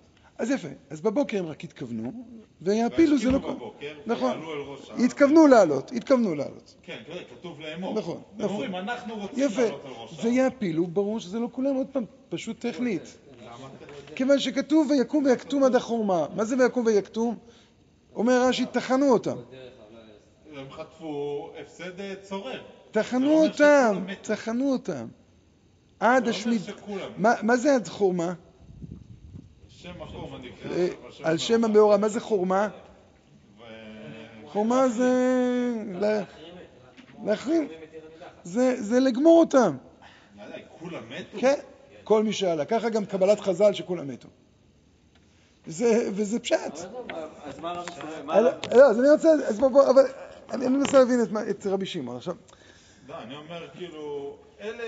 אז יפה. אז בבוקר הם רק התכוונו, ויעפילו זה לא והשכימו. בבוקר, נכון. ועלו אל ראש ההר. התכוונו לעלות, התכוונו לעלות. כן, תראה, כתוב לאמור. נכון, הם נכון. אומרים, אנחנו רוצים יפה. לעלות אל ראש ההר. ויעפילו, ברור שזה לא כולם, עוד פעם, פשוט טכנית. כיוון שכתוב ויקום ויקטום עד החורמה. מה זה ויקום ויקטום? אומר רש"י, טחנו אותם. הם חטפו הפסד אה, צורם. טחנו אותם. טחנו אותם. עד השמיד... מה זה עד חורמה? שם מקום הנקרא. אה, שם על שם המאורע, מה זה חורמה? חורמה זה... לה- להחרים. זה זה לגמור אותם. כולם מתו? כן, כל מי שעלה. ככה גם קבלת חז"ל שכולם מתו. זה- וזה פשט. אז מה רב ישראל? מה אז- רב- לא, אז אני רוצה, אז בוא, בוא, אבל אני מנסה להבין את רבי שמעון. עכשיו, לא, אני אומר, כאילו, אלה,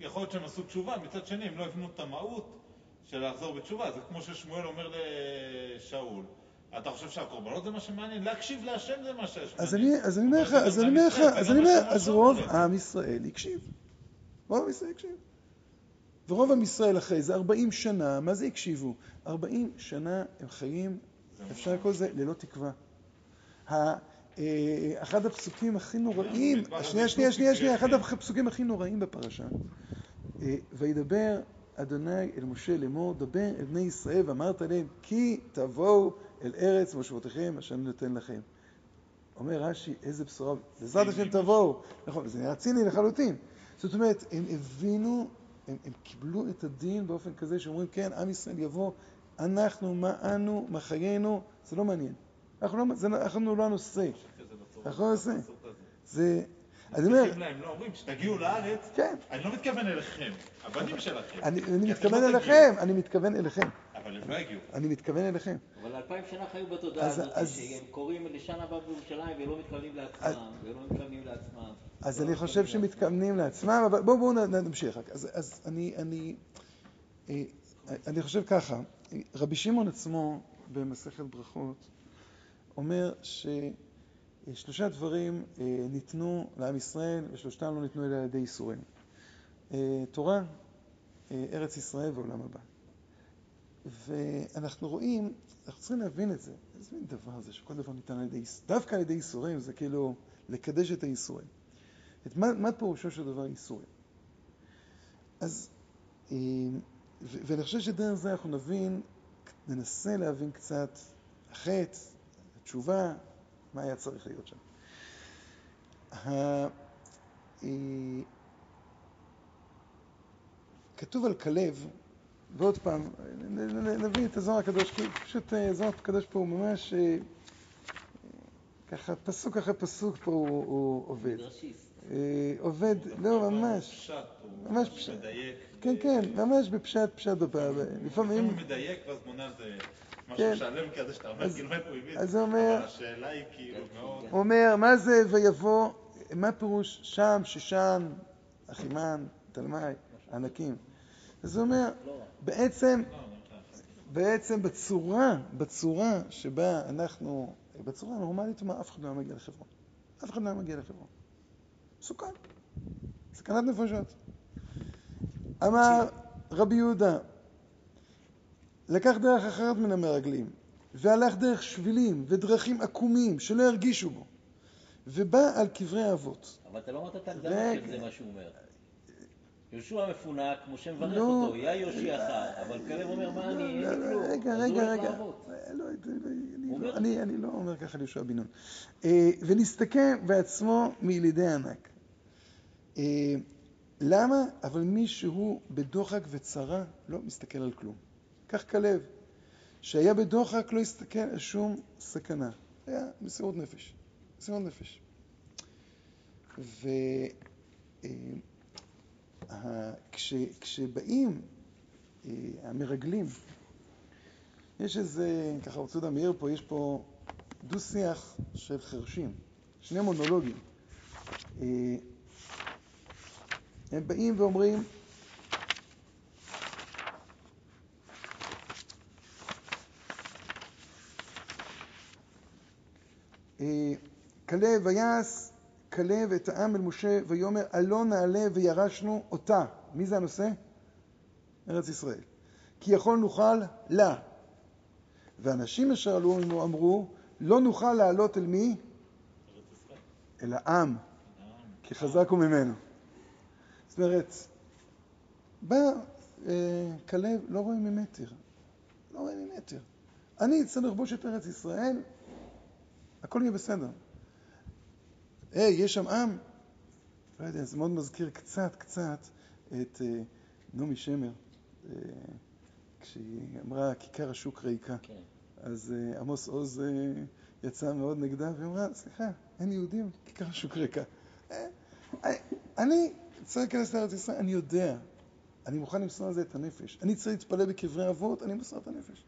יכול להיות שהם עשו תשובה, מצד שני, הם לא הבינו את המהות של לחזור בתשובה. זה כמו ששמואל אומר לשאול, אתה חושב שהקורבנות זה מה שמעניין? להקשיב להשם זה מה שיש אז. אני, אז אני אומר לך, אז אני אומר לך, אז אני אומר, רוב. עם ישראל הקשיב. רוב עם ישראל הקשיב. ורוב עם ישראל אחרי זה 40 שנה, מה זה הקשיבו? 40 שנה הם חיים, אפשר לקרוא לזה ללא תקווה. אה, אחד הפסוקים הכי נוראים, במדבר שנייה, שנייה, שנייה, שנייה, אחד הפסוקים הכי נוראים בפרשה. אה, וידבר אדוני אל משה לאמור, דבר אל בני ישראל ואמרת להם, כי תבואו אל ארץ מושבותיכם אשר אני נותן לכם. אומר רש"י, איזה בשורה, בעזרת השם תבואו. נכון, זה נראה ציני לחלוטין. זאת אומרת, הם הבינו, הם, הם קיבלו את הדין באופן כזה שאומרים, כן, עם ישראל יבוא, אנחנו, מה אנו, מה חיינו, זה לא מעניין. אנחנו לא, זה, אנחנו לא הנושא. אנחנו לא הנושא. הזה. זה... אני אומר, להם, לא אומרים, כשתגיעו לארץ, כן, אני לא מתכוון אליכם, הבנים שלכם. אני אני מתכוון לא אליכם, אני מתכוון אליכם, אבל הם לא יגיעו. אני מתכוון אליכם. אבל אלפיים שנה חיו בתודעה אז- הזאת, אז- שהם קוראים לשנה הבאה בירושלים ולא מתכוונים לעצמם, ולא מתכוונים לעצמם. אז לא אני חושב. שמתכוונים לעצמם, אבל בואו בואו נ- נמשיך. אז, אז אני, אני, אה, אני חושב ככה, רבי שמעון עצמו במסכת ברכות אומר ששלושה דברים אה, ניתנו לעם ישראל ושלושתם לא ניתנו אלא על ידי ייסורים. אה, תורה, אה, ארץ ישראל ועולם הבא. ואנחנו רואים, אנחנו צריכים להבין את זה. איזה מין דבר זה שכל דבר ניתן על ידי, דווקא על ידי ייסורים, זה כאילו לקדש את הייסורים. את מה, מה פירושו של דבר ייסורים? אז, ואני חושב שדרך זה אנחנו נבין, ננסה להבין קצת החטא, התשובה, מה היה צריך להיות שם. ה- אה, כתוב על כלב, ועוד פעם, נביא את הזוהר הקדוש, כי פשוט אה, הזוהר הקדוש פה הוא ממש, אה, ככה פסוק אחרי פסוק פה הוא, הוא עובד. אה, עובד, לא, ממש, ממש פשט. כן, כן, ממש בפשט, פשט. לפעמים הוא מדייק ואז מונה זה. משהו שלם כזה שאתה אומר, אז- כאילו מאיפה הוא הביא את זה. אבל השאלה היא כאילו מאוד... הוא אומר, מה זה ויבוא, מה פירוש שם, ששן, אחימן, תלמי, ענקים. אז הוא אומר, בעצם, לא, אומר, בעצם בצורה, בצורה שבה אנחנו, בצורה הנורמלית, הוא אומר, אף אחד לא היה מגיע לחברון. אף אחד לא היה מגיע לחברון. מסוכן. סכנת נפשות. אמר רבי יהודה, לקח דרך אחרת מן המרגלים, והלך דרך שבילים ודרכים עקומים שלא הרגישו בו, ובא על קברי האבות. אבל אתה לא אמרת את ההגדרה. של זה, מה שהוא אומר. יהושע מפונק, משה מברך לא. אותו, יא יושיעך, אבל כלב אומר, מה אני, אין לא, לי לא, כלום. רגע, רגע, רגע. אה, לא, לא, לא- אומר. אני לא אומר ככה ליהושע בן נון. אה, ונסתכל בעצמו מילידי ענק. אה, למה? אבל מי שהוא בדוחק וצרה לא מסתכל על כלום. כך כלב, שהיה בדוחק לא הסתכל על שום סכנה. היה מסירות נפש. מסירות נפש. ו... אה, כש, אה, המרגלים, יש איזה, ככה רוצה לדעת, מאיר פה, יש פה דו-שיח של חרשים, שני מונולוגים. אה, הם באים ואומרים, כלב ויעש כלב את העם אל משה ויאמר עלה נעלה וירשנו אותה. מי זה הנושא? ארץ ישראל. כי יכול נוכל לה. ואנשים אשר עלו עמו אמרו לא נוכל לעלות אל מי? אל העם, כי חזק הוא ממנו. זאת אומרת, בא אה, כלב, לא רואה ממטר. לא רואה ממטר. אני אצטרך לכבוש את ארץ ישראל, הכל יהיה בסדר. היי, יש שם עם? לא יודע, זה מאוד מזכיר קצת, קצת את אה, נעמי שמר, אה, כשהיא אמרה כיכר השוק ריקה. כן. אז אה, עמוס עוז אה, יצא מאוד נגדה ואמרה, סליחה, אין יהודים, כיכר השוק ריקה. אה, אני צריך להיכנס לארץ ישראל, אני יודע, אני מוכן למסור על זה את הנפש. אני צריך להתפלל בקברי אבות, אני מוסר את הנפש.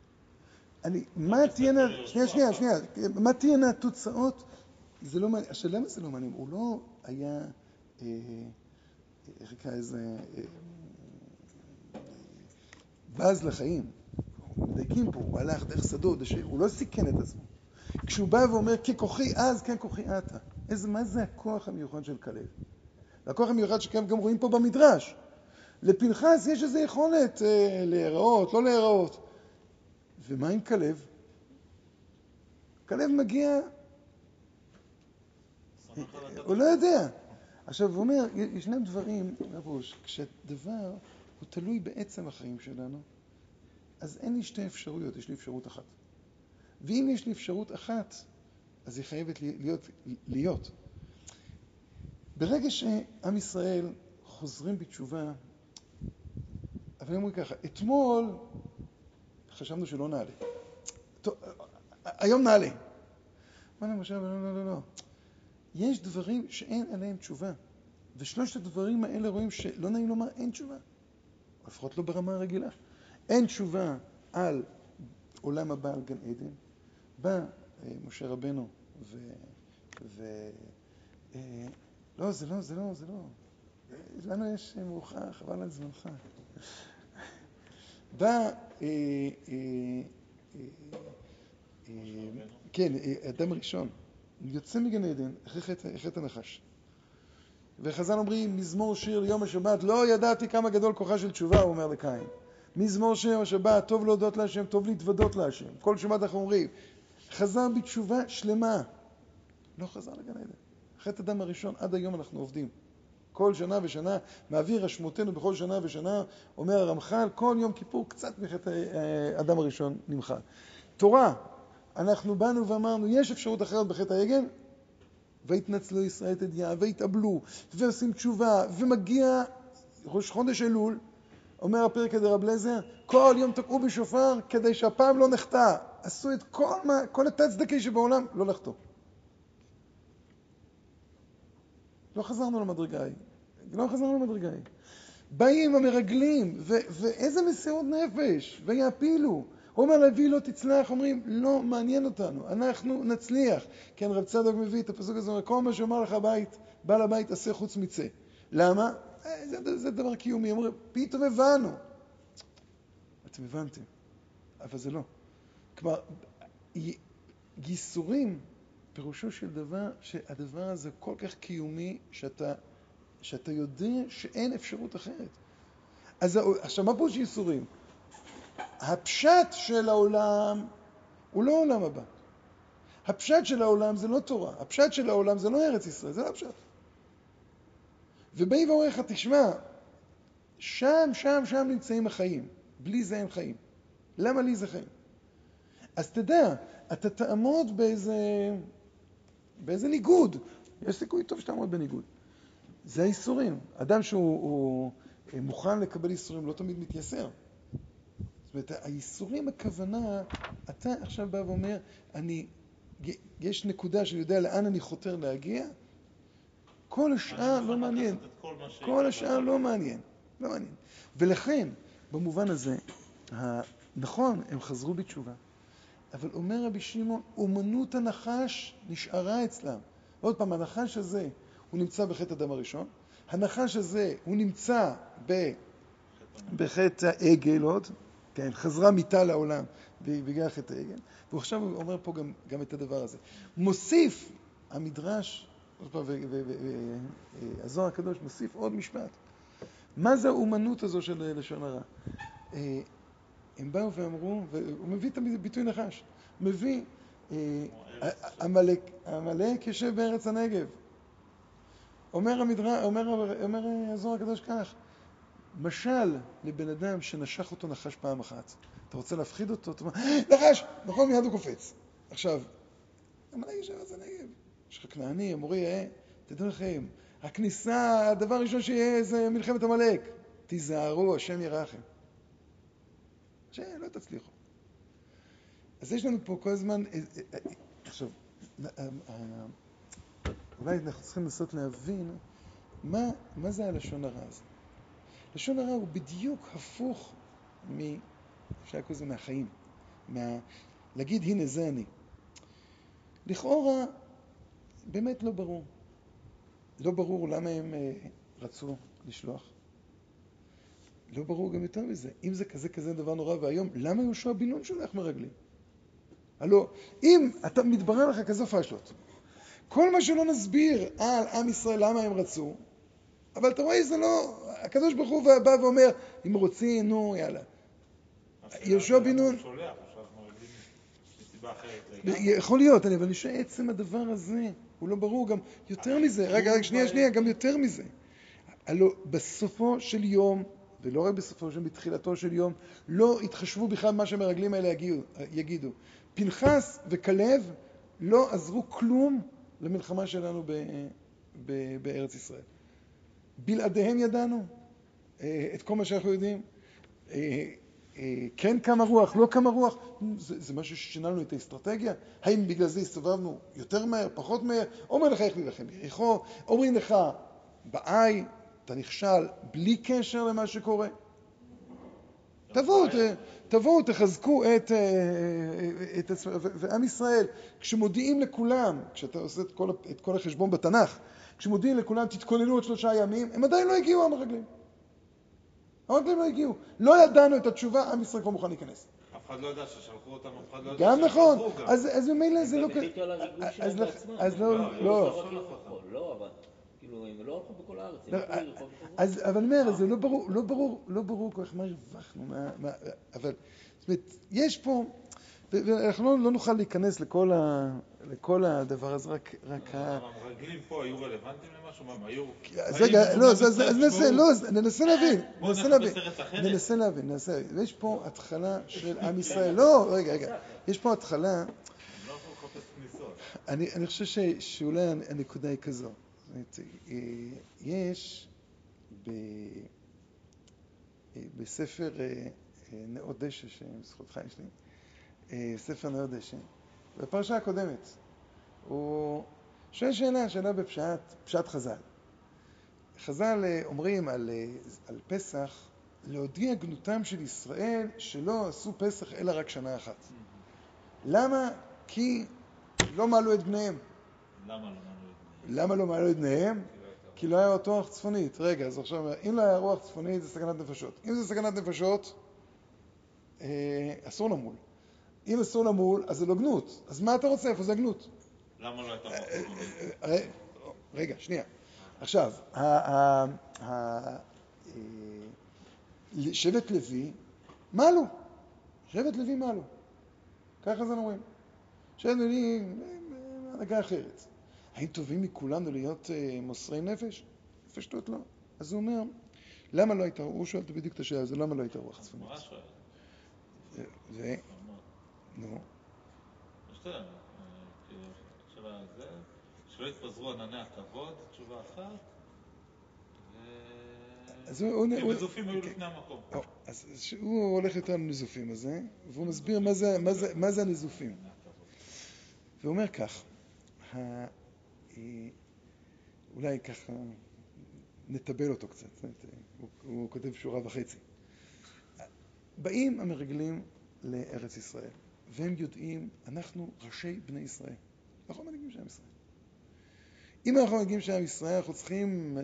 אני, מה תהיינה, שנייה, שנייה, שנייה, מה תהיינה התוצאות? זה לא מעניין, עכשיו למה זה לא מעניין? הוא לא היה, אה, איך נקרא לזה, אה, בז לחיים. מדייקים פה, הוא הלך דרך שדות, הוא לא סיכן את עצמו. כשהוא בא ואומר, ככוחי אז, כן כוחי עתה. איזה, מה זה הכוח המיוחד של כלב? והכוח המיוחד שכלב גם רואים פה במדרש. לפנחס יש איזו יכולת אה, להיראות, לא להיראות. ומה עם כלב? כלב מגיע. הוא לא יודע. עכשיו, הוא אומר, ישנם דברים, רבוש, כשהדבר הוא תלוי בעצם החיים שלנו, אז אין לי שתי אפשרויות, יש לי אפשרות אחת. ואם יש לי אפשרות אחת, אז היא חייבת להיות. להיות. ברגע שעם ישראל חוזרים בתשובה, אבל הם אומרים ככה, אתמול חשבנו שלא נעלה. טוב, היום נעלה. אמר משה, לא, לא, לא, לא. יש דברים שאין עליהם תשובה. ושלושת הדברים האלה רואים שלא נעים לומר אין תשובה. לפחות לא ברמה הרגילה. אין תשובה על עולם הבא, על גן עדן. בא אה, משה רבנו ו... ו... אה, לא, זה לא, זה לא, זה לא. לנו יש מאוחר, חבל על זמנך. בא, אה, אה, אה, כן, אדם ראשון, יוצא מגן עדן אחרי חטא- הנחש. וחז"ל אומרים, מזמור שיר ליום השבת, לא ידעתי כמה גדול כוחה של תשובה, הוא אומר לקין. מזמור שיר השבת, טוב להודות להשם, טוב להתוודות להשם. כל שבת אנחנו אומרים, חזר בתשובה שלמה. לא חזר לגן עדן. חטא הדם הראשון, עד היום אנחנו עובדים. כל שנה ושנה, מעביר אשמותינו בכל שנה ושנה, אומר הרמח"ל, כל יום כיפור קצת מחטא אה, אדם הראשון נמחל. תורה, אנחנו באנו ואמרנו, יש אפשרות אחרת בחטא העגל? והתנצלו ישראל את ידיעה, והתאבלו, ועושים תשובה, ומגיע ראש חודש אלול, אומר הפרק הזה רב לזר, כל יום תקעו בשופר כדי שהפעם לא נחטא. עשו את כל, מה, כל התצדקי שבעולם, לא לחטוא. לא חזרנו למדרגה ההיא. לא חזרנו למדרגה ההיא. באים המרגלים, ו- ואיזה מסירות נפש, ויעפילו. אומר לוי לא תצלח, אומרים, לא מעניין אותנו, אנחנו נצליח. כן, רב צדוק מביא את הפסוק הזה, אומר, כל מה שאומר לך הבית, בעל הבית עשה חוץ מצא. למה? אה, זה, זה דבר קיומי. אומרים, פתאום הבנו. אתם הבנתם, אבל זה לא. כלומר, ייסורים, פירושו של דבר שהדבר הזה כל כך קיומי, שאתה, שאתה יודע שאין אפשרות אחרת. אז עכשיו, מה פירוש ייסורים? הפשט של העולם הוא לא עולם הבא. הפשט של העולם זה לא תורה, הפשט של העולם זה לא ארץ ישראל, זה לא הפשט. ובאי ואומר לך, תשמע, שם, שם, שם נמצאים החיים. בלי זה אין חיים. למה לי זה חיים? אז תדע, אתה תעמוד באיזה, באיזה ניגוד. יש סיכוי טוב שתעמוד בניגוד. זה האיסורים. אדם שהוא הוא מוכן לקבל איסורים לא תמיד מתייסר. זאת אומרת, האיסורים הכוונה, אתה עכשיו בא ואומר, אני, יש נקודה שאני יודע לאן אני חותר להגיע, כל השאר לא מעניין. כל כל השאר לא מעניין. לא מעניין. ולכן, במובן הזה, נכון, הם חזרו בתשובה, אבל אומר רבי שמעון, אומנות הנחש נשארה אצלם. עוד פעם, הנחש הזה, הוא נמצא בחטא הדם הראשון, הנחש הזה, הוא נמצא ב... בחטא העגל עוד, כן, חזרה מיתה לעולם בגלל חטא העגל, ועכשיו הוא אומר פה גם, גם את הדבר הזה. מוסיף המדרש, פעם, והזוהר הקדוש מוסיף עוד משפט. מה זה האומנות הזו של לשון הרע? אה, הם באו ואמרו, והוא מביא את הביטוי נחש, מביא, אה, עמלק יושב בארץ הנגב. אומר המדרש, אומר, אומר הזוהר הקדוש כך, משל לבן אדם שנשך אותו נחש פעם אחת. אתה רוצה להפחיד אותו? אתה אומר, נחש! נכון, מיד הוא קופץ. עכשיו, עמלק יושב בארץ הנגב. יש לך כנעני, אמורי, אה, תדעו לכם, הכניסה, הדבר הראשון שיהיה זה מלחמת עמלק. תיזהרו, השם ירחם. שלא תצליחו. אז יש לנו פה כל הזמן, אה, אה, אה, עכשיו, אולי אנחנו צריכים לנסות להבין מה, מה זה הלשון הרע הזה. לשון הרע הוא בדיוק הפוך מ... אפשר לקרוא לזה מהחיים. מה... להגיד הנה זה אני. לכאורה באמת לא ברור. לא ברור למה הם אה, רצו לשלוח. לא ברור גם יותר מזה. אם זה כזה כזה דבר נורא ואיום, למה יהושע בן נון שולח מרגלים? הלא, אם אתה מתברר לך כזו פשלות, כל מה שלא נסביר על עם ישראל למה הם רצו, אבל אתה רואה, זה לא... הקדוש ברוך הוא בא ואומר, אם רוצים, נו, יאללה. יהושע בן נון... יכול להיות, אני- אבל אני חושב שעצם הדבר הזה הוא לא ברור גם יותר מזה. רגע, רגע, שנייה, שנייה, גם יותר מזה. הלוא בסופו של יום, ולא רק בסופו של יום, בתחילתו של יום, לא התחשבו בכלל במה שהמרגלים האלה. יגידו. פנחס וכלב לא עזרו כלום למלחמה שלנו ב, ב, בארץ ישראל. בלעדיהם ידענו אה, את כל מה שאנחנו יודעים. אה, אה, כן קמה רוח, לא קמה רוח, זה, זה משהו ששינה לנו את האסטרטגיה? האם בגלל זה הסתובבנו יותר מהר, פחות מהר? אומר לך איך להילחם ביריחו, אומרים לך בעי, אתה נכשל בלי קשר למה שקורה. תבואו, ת- תבואו, תחזקו את, אה, את עצמם, ו- ועם ישראל, כשמודיעים לכולם, כשאתה עושה את כל, את כל החשבון בתנ"ך, כשמודיעים לכולם, תתכוננו עוד שלושה ימים, הם עדיין לא הגיעו, המרגלים. המרגלים לא הגיעו. לא ידענו את התשובה, עם ישראל כבר מוכן להיכנס. אף אחד לא ידע ששלחו אותם, אף אחד לא ידע גם נכון. אז ממילא זה לא... בעצמם. אז לא, לא, לא. לא, לא, לא, אבל כאילו, הם לא הלכו בכל הארץ, הם לא, הלכו לרחוב וחזרו. אז, אבל אני אומר, זה לא ברור, לא ברור, לא ברור כל כך מה הרווחנו, מה, מה, אבל, זאת אומרת, יש פה, ואנחנו לא, לא נוכל להיכנס לכל, ה, לכל הדבר הזה, רק, רק ה... אבל המרגלים פה היו רלוונטיים למשהו? מה, הם היו... אז רגע, לא, אומרים אז ננסה, לא, ננסה להבין, ננסה להבין. ננסה להבין, ננסה להבין. ויש פה התחלה של עם ישראל, לא, רגע, רגע, יש פה התחלה, לא. אני, אני חושב שאולי הנקודה היא כזו. אה, יש ב, אה, בספר אה, נאות דשא, שבזכותך יש לי, ספר נאות דשא, בפרשה הקודמת, הוא שואל שאלה, שאלה בפשט, פשט חז"ל. חז"ל אומרים על, על פסח, להודיע גנותם של ישראל שלא עשו פסח אלא רק שנה אחת. למה? כי לא מעלו את בניהם. למה לא? למה לא מעלו את בניהם? כי לא היה עוד רוח צפונית. רגע, אז עכשיו, אם לא היה רוח צפונית זה סכנת נפשות. אם זה סכנת נפשות, אה, אסור למול. אם אסור למול, אז זה לא גנות. אז מה אתה רוצה? איפה זה הגנות? למה לא הייתה רוח אה, צפונית? אה, רגע, שנייה. עכשיו, שבט לוי מעלו. שבט לוי מעלו. ככה זה אומרים. שבט לוי, הנהגה אחרת. האם טובים מכולנו להיות אה, מוסרי נפש? בפשטות לא. אז הוא אומר, למה לא הייתה, הוא שואל בדיוק את השאלה הזו, למה לא הייתה רוח צפונית? ו... נו. אה, כאילו, שלא יתפזרו ענני הכבוד, תשובה אחת. ו- אז הוא- הוא- כי הוא- נזופים היו אוקיי. לפני המקום. או, אז הוא הולך יותר לנזופים הזה, והוא מסביר מה זה, הנזופים. והוא אומר כך, אולי ככה נטבל אותו קצת, הוא, הוא כותב שורה וחצי. באים המרגלים לארץ ישראל, והם יודעים, אנחנו ראשי בני ישראל. אנחנו מנהיגים של עם ישראל. אם אנחנו מנהיגים של עם ישראל, אנחנו צריכים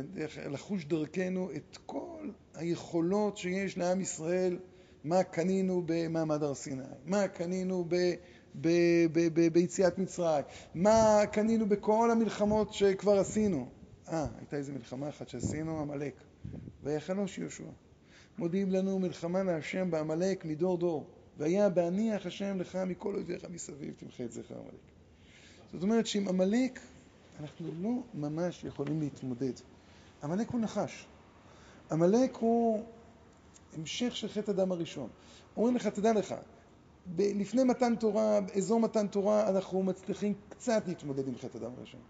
לחוש דרכנו את כל היכולות שיש לעם ישראל, מה קנינו במעמד הר סיני, מה קנינו ב... ב- ב- ב- ביציאת מצרים, מה קנינו בכל המלחמות שכבר עשינו. אה, הייתה איזו מלחמה אחת שעשינו, עמלק. ויחלוש יהושע. מודיעים לנו מלחמה להשם בעמלק מדור דור. והיה בהניח השם לך מכל אויביך מסביב, תמחה את זכר עמלק. זאת אומרת שעם עמלק אנחנו לא ממש יכולים להתמודד. עמלק הוא נחש. עמלק הוא המשך של חטא הדם הראשון. אומרים לך, תדע לך, ב- לפני מתן תורה, באזור מתן תורה, אנחנו מצליחים קצת להתמודד עם חטא הדם הראשון.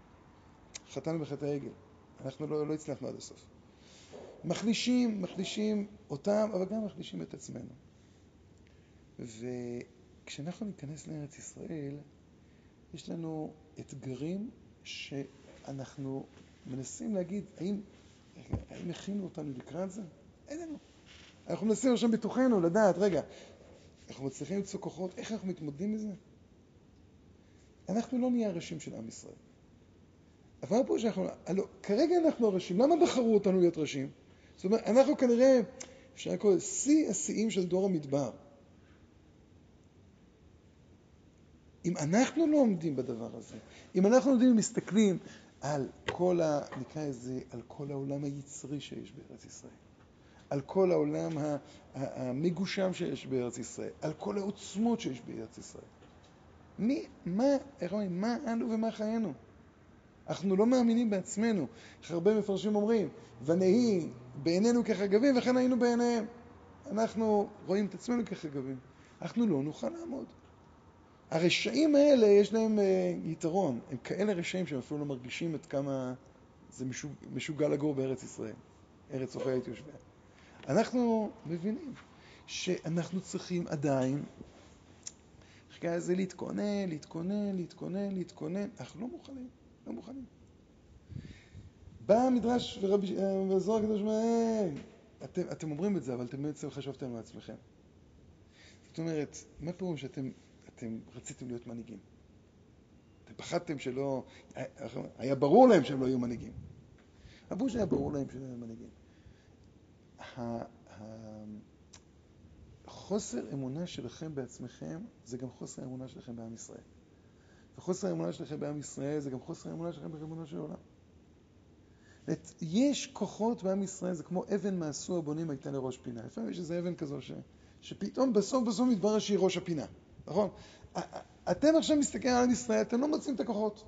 חטאנו בחטא העגל. אנחנו לא, לא הצלחנו עד הסוף. מחלישים, מחלישים אותם, אבל גם מחלישים את עצמנו. וכשאנחנו ניכנס לארץ ישראל, יש לנו אתגרים שאנחנו מנסים להגיד, האם, האם הכינו אותנו לקראת זה? אין לנו. אנחנו מנסים עכשיו בתוכנו לדעת, רגע, אנחנו מצליחים למצוא כוחות, איך אנחנו מתמודדים עם זה? אנחנו לא נהיה הראשים של עם ישראל. אבל פה שאנחנו, הלוא, כרגע אנחנו הראשים, למה בחרו אותנו להיות ראשים? זאת אומרת, אנחנו כנראה, אפשר לקרוא לזה שיא השיאים של דור המדבר. אם אנחנו לא עומדים בדבר הזה, אם אנחנו עומדים ומסתכלים על כל ה... נקרא לזה, על כל העולם היצרי שיש בארץ ישראל, על כל העולם המגושם שיש בארץ ישראל, על כל העוצמות שיש בארץ ישראל. מי, מה, איך אומרים, מה אנו ומה חיינו? אנחנו לא מאמינים בעצמנו. איך הרבה מפרשים אומרים, ונהי בעינינו כחגבים וכן היינו בעיניהם. אנחנו רואים את עצמנו כחגבים. אנחנו לא נוכל לעמוד. הרשעים האלה יש להם אה, יתרון, הם כאלה רשעים שהם אפילו לא מרגישים עד כמה זה משוג, משוגע לגור בארץ ישראל, ארץ אוכלת יושביה. אנחנו מבינים שאנחנו צריכים עדיין, אחרי זה להתכונן, להתכונן, להתכונן, להתכונן, אנחנו לא מוכנים, לא מוכנים. בא המדרש ורבי זוהר הקדוש אומר, "היי, אתם, אתם אומרים את זה, אבל אתם בעצם חשבתם על עצמכם. זאת אומרת, מה פירוש שאתם אתם רציתם להיות מנהיגים? אתם פחדתם שלא... היה ברור להם שהם לא יהיו מנהיגים. אמרו שהיה ברור להם שהם לא יהיו מנהיגים. חוסר אמונה שלכם בעצמכם זה גם חוסר אמונה שלכם בעם ישראל. וחוסר האמונה שלכם בעם ישראל זה גם חוסר האמונה שלכם בריבונו של עולם. זאת, יש כוחות בעם ישראל, זה כמו אבן מעשו הבונים הייתה לראש פינה. לפעמים יש איזה אבן כזו ש, שפתאום בסוף בסוף מתברר שהיא ראש הפינה, נכון? אתם עכשיו מסתכלים על עם ישראל, אתם לא מוצאים את הכוחות.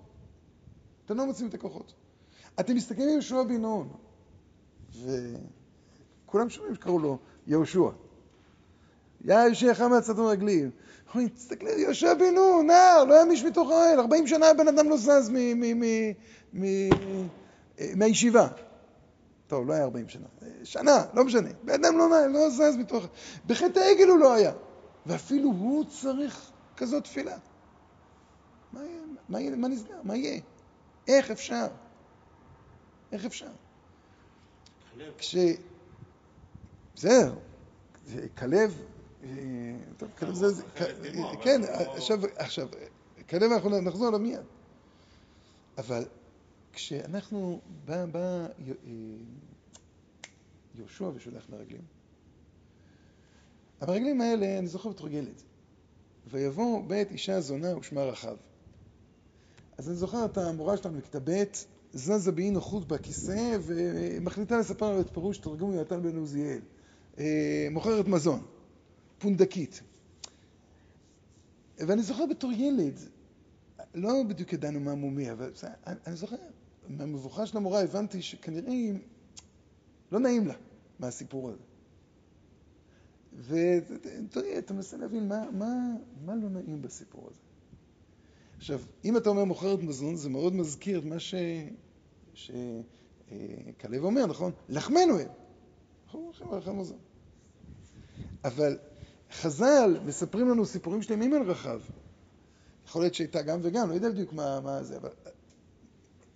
אתם לא מוצאים את הכוחות. אתם מסתכלים על יהושע בן נון, וכולם שומעים שקראו לו יהושע. יא יושיעך מהצדו רגלים. אומרים, תסתכלי, יהושע בן נון, נער, לא היה מיש מתוך האוהל, 40 שנה הבן אדם לא זז אה, מהישיבה. טוב, לא היה 40 שנה, אה, שנה, לא משנה. בן אדם לא, לא זז מתוך... בחטא העגל הוא לא היה. ואפילו הוא צריך כזאת תפילה. מה? מה? מה נסגר? מה יהיה? איך אפשר? איך אפשר? כש... בסדר, כלב, אה, טוב, כלב זה, אבל כן, לא- עכשיו, עכשיו, כלב אנחנו נחזור אליו מיד. אבל כשאנחנו, בא, בא אה, יהושע ושולח מרגלים, המרגלים האלה, אני זוכר בתור ילד, ויבוא בית אישה זונה ושמה רחב. אז אני זוכר את המורה שלנו בכיתה ב', זזה באי נוחות בכיסא ומחליטה לספר לנו את פירוש תרגום יונתן בן עוזיאל. אה, מוכרת מזון, פונדקית. ואני זוכר בתור ילד, לא בדיוק ידענו מה מומי, אבל אני, זוכר, מהמבוכה של המורה הבנתי שכנראה היא- לא נעים לה מהסיפור הזה. ותראי, אתה מנסה להבין מה, מה, מה לא נעים בסיפור הזה. עכשיו, אם אתה אומר מוכרת מזון, זה מאוד מזכיר את מה. שכלב אומר, נכון? לחמנו הם. אנחנו לחם מזון. אבל חז"ל מספרים לנו סיפורים שלמים על רחב. יכול להיות שהייתה גם וגם, לא יודע בדיוק מה, מה זה, אבל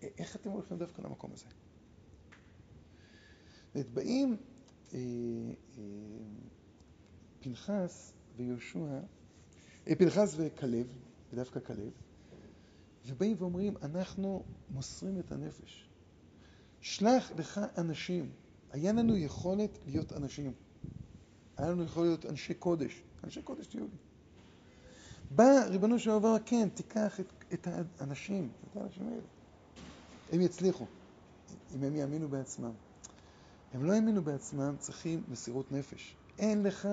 איך אתם הולכים דווקא למקום הזה? זאת באים אה, אה, פנחס ויהושע, אה, פנחס וכלב, ודווקא כלב, ובאים ואומרים, אנחנו מוסרים את הנפש. שלח לך אנשים. היה לנו יכולת להיות אנשים. היה לנו יכולת להיות אנשי קודש. אנשי קודש תהיו לי. בא ריבונו של דבר, כן, תיקח את, את האנשים, את האנשים האלה. הם יצליחו, אם הם יאמינו בעצמם. הם לא האמינו בעצמם, צריכים מסירות נפש. אין לך,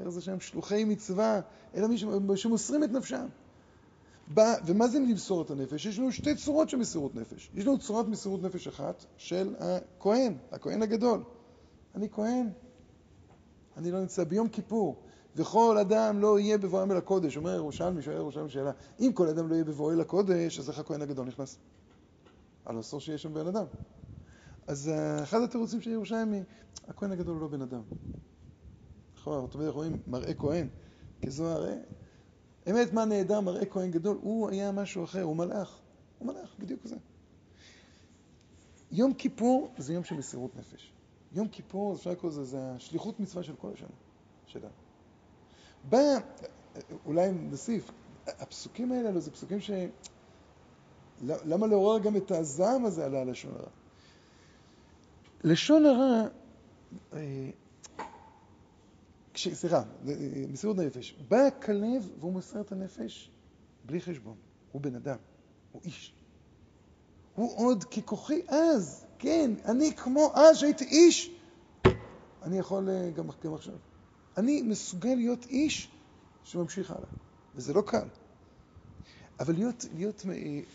איך זה שם, שלוחי מצווה, אלא מי שמוסרים את נפשם. בא, ומה זה למסור את הנפש? יש לנו שתי צורות של מסירות נפש. יש לנו צורת מסירות נפש אחת של הכהן, הכהן הגדול. אני כהן, אני לא נמצא ביום כיפור, וכל אדם לא יהיה בבואם אל הקודש. אומר ירושלמי, שואל ירושלמי שאלה, אם כל אדם לא יהיה בבואו אל הקודש, אז איך הכהן הגדול נכנס? הלוא אסור שיהיה שם בן אדם. אז uh, אחד התירוצים של ירושלמי, הכהן הגדול הוא לא בן אדם. נכון, אומרת, רואים מראה כהן, כזוהר, אה, אמת מה נהדר מראה כהן גדול, הוא היה משהו אחר, הוא מלאך. הוא מלאך, בדיוק זה. יום כיפור זה יום של מסירות נפש. יום כיפור, אפשר לקרוא לזה, זה השליחות מצווה של כל השנה שלנו. בא, אולי נוסיף, הפסוקים האלה זה פסוקים ש... למה לעורר גם את הזעם הזה על הלשון הרע? לשון הרע, אה, כש, סליחה, מסירות נפש. בא הכלב והוא מוסר את הנפש בלי חשבון. הוא בן אדם, הוא איש. הוא עוד ככוחי אז, כן, אני כמו אז שהייתי איש, אני יכול אה, גם, גם עכשיו. אני מסוגל להיות איש שממשיך הלאה, וזה לא קל. אבל להיות, להיות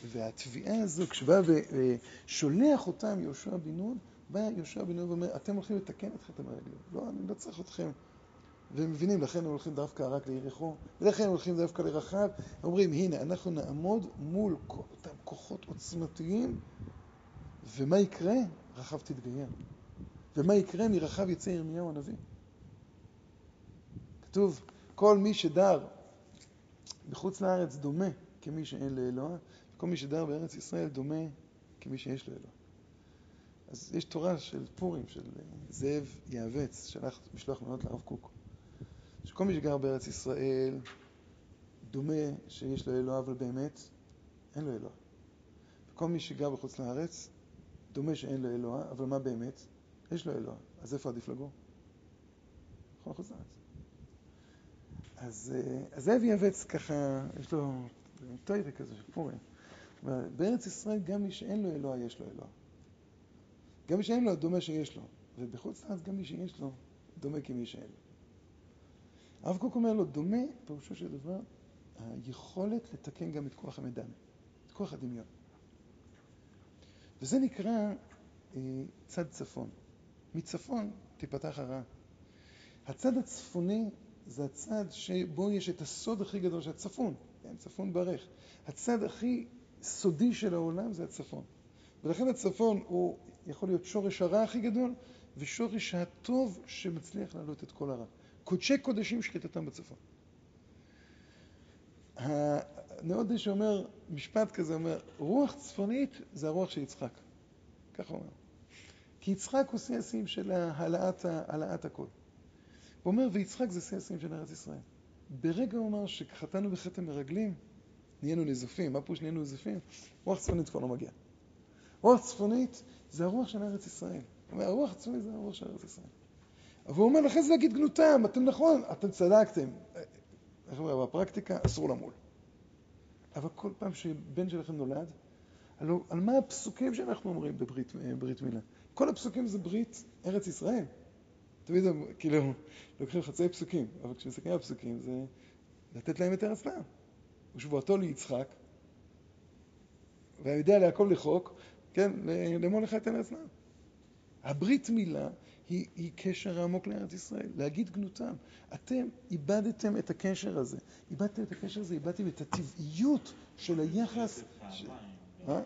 והתביעה הזו, כשבא ושולח אותם יהושע בן נון, בא יהושע בן נון ואומר, אתם הולכים לתקן את חטא המרגלים. לא, אני לא צריך אתכם. והם מבינים, לכן הם הולכים דווקא רק ליריחו, ולכן הם הולכים דווקא לרחב. אומרים, הנה, אנחנו נעמוד מול אותם כוחות עוצמתיים, ומה יקרה? רחב תתגייר. ומה יקרה? מרחב יצא ירמיהו הנביא. כתוב, כל מי שדר בחוץ לארץ דומה כמי שאין לאלוה, וכל מי שדר בארץ ישראל דומה כמי שיש לו אלוה. אז יש תורה של פורים, של זאב יעבץ, שלח משלוח מנות לרב קוק, שכל מי שגר בארץ ישראל דומה שיש לו אלוה, אבל באמת אין לו אלוה. וכל מי שגר בחוץ לארץ דומה שאין לו אלוה, אבל מה באמת? יש לו אלוה. אז איפה עדיף לגור? נכון, בחוץ לארץ. אז, אה, אז זאב יעבץ ככה, יש לו טוירה כזה של פורים. בארץ ישראל גם מי שאין לו אלוה, יש לו אלוה. גם מי שאין לו, דומה שיש לו. ובחוץ לארץ גם מי שיש לו, דומה כמי שאין לו. הרב קוק אומר לו, דומה, פירושו של דבר, היכולת לתקן גם את כוח המדמה, את כוח הדמיון. וזה נקרא אה, צד צפון. מצפון תיפתח הרעה. הצד הצפוני זה הצד שבו יש את הסוד הכי גדול של הצפון, כן, צפון ברך. הצד הכי סודי של העולם זה הצפון. ולכן הצפון הוא יכול להיות שורש הרע הכי גדול, ושורש הטוב שמצליח להעלות את כל הרע. קודשי קודשים שחיטתם בצפון. הנאודי שאומר, משפט כזה אומר, רוח צפונית זה הרוח של יצחק. ככה הוא אומר. כי יצחק הוא שיא השיאים של העלאת, העלאת הכל. הוא אומר, ויצחק זה שיא השיאים של ארץ ישראל. ברגע הוא אמר שחטאנו בחטא המרגלים, נהיינו נזופים. מה פירוש נהיינו נזופים? רוח צפונית כבר לא מגיע. רוח צפונית זה הרוח של ארץ ישראל. הוא אומר, הרוח הצפונית זה הרוח של ארץ ישראל. אבל הוא אומר, לכן זה להגיד גנותם, אתם נכון, אתם צדקתם. איך אומר, בפרקטיקה אסור למול. אבל כל פעם שבן שלכם נולד, הלוא, על מה הפסוקים שאנחנו אומרים בברית, ברית מילה? כל הפסוקים זה ברית ארץ ישראל. תמיד כאילו, לוקחים חצי פסוקים, אבל כשמסתכלים על פסוקים זה לתת להם את ארץ לעם. ושבועתו ליצחק, והיודע ליעקב לחוק, כן, לאמור לך את ארץ לעם. הברית מילה היא, היא קשר עמוק לארץ ישראל, להגיד גנותם. אתם איבדתם את הקשר הזה. איבדתם את הקשר הזה, איבדתם את הטבעיות של היחס... אה?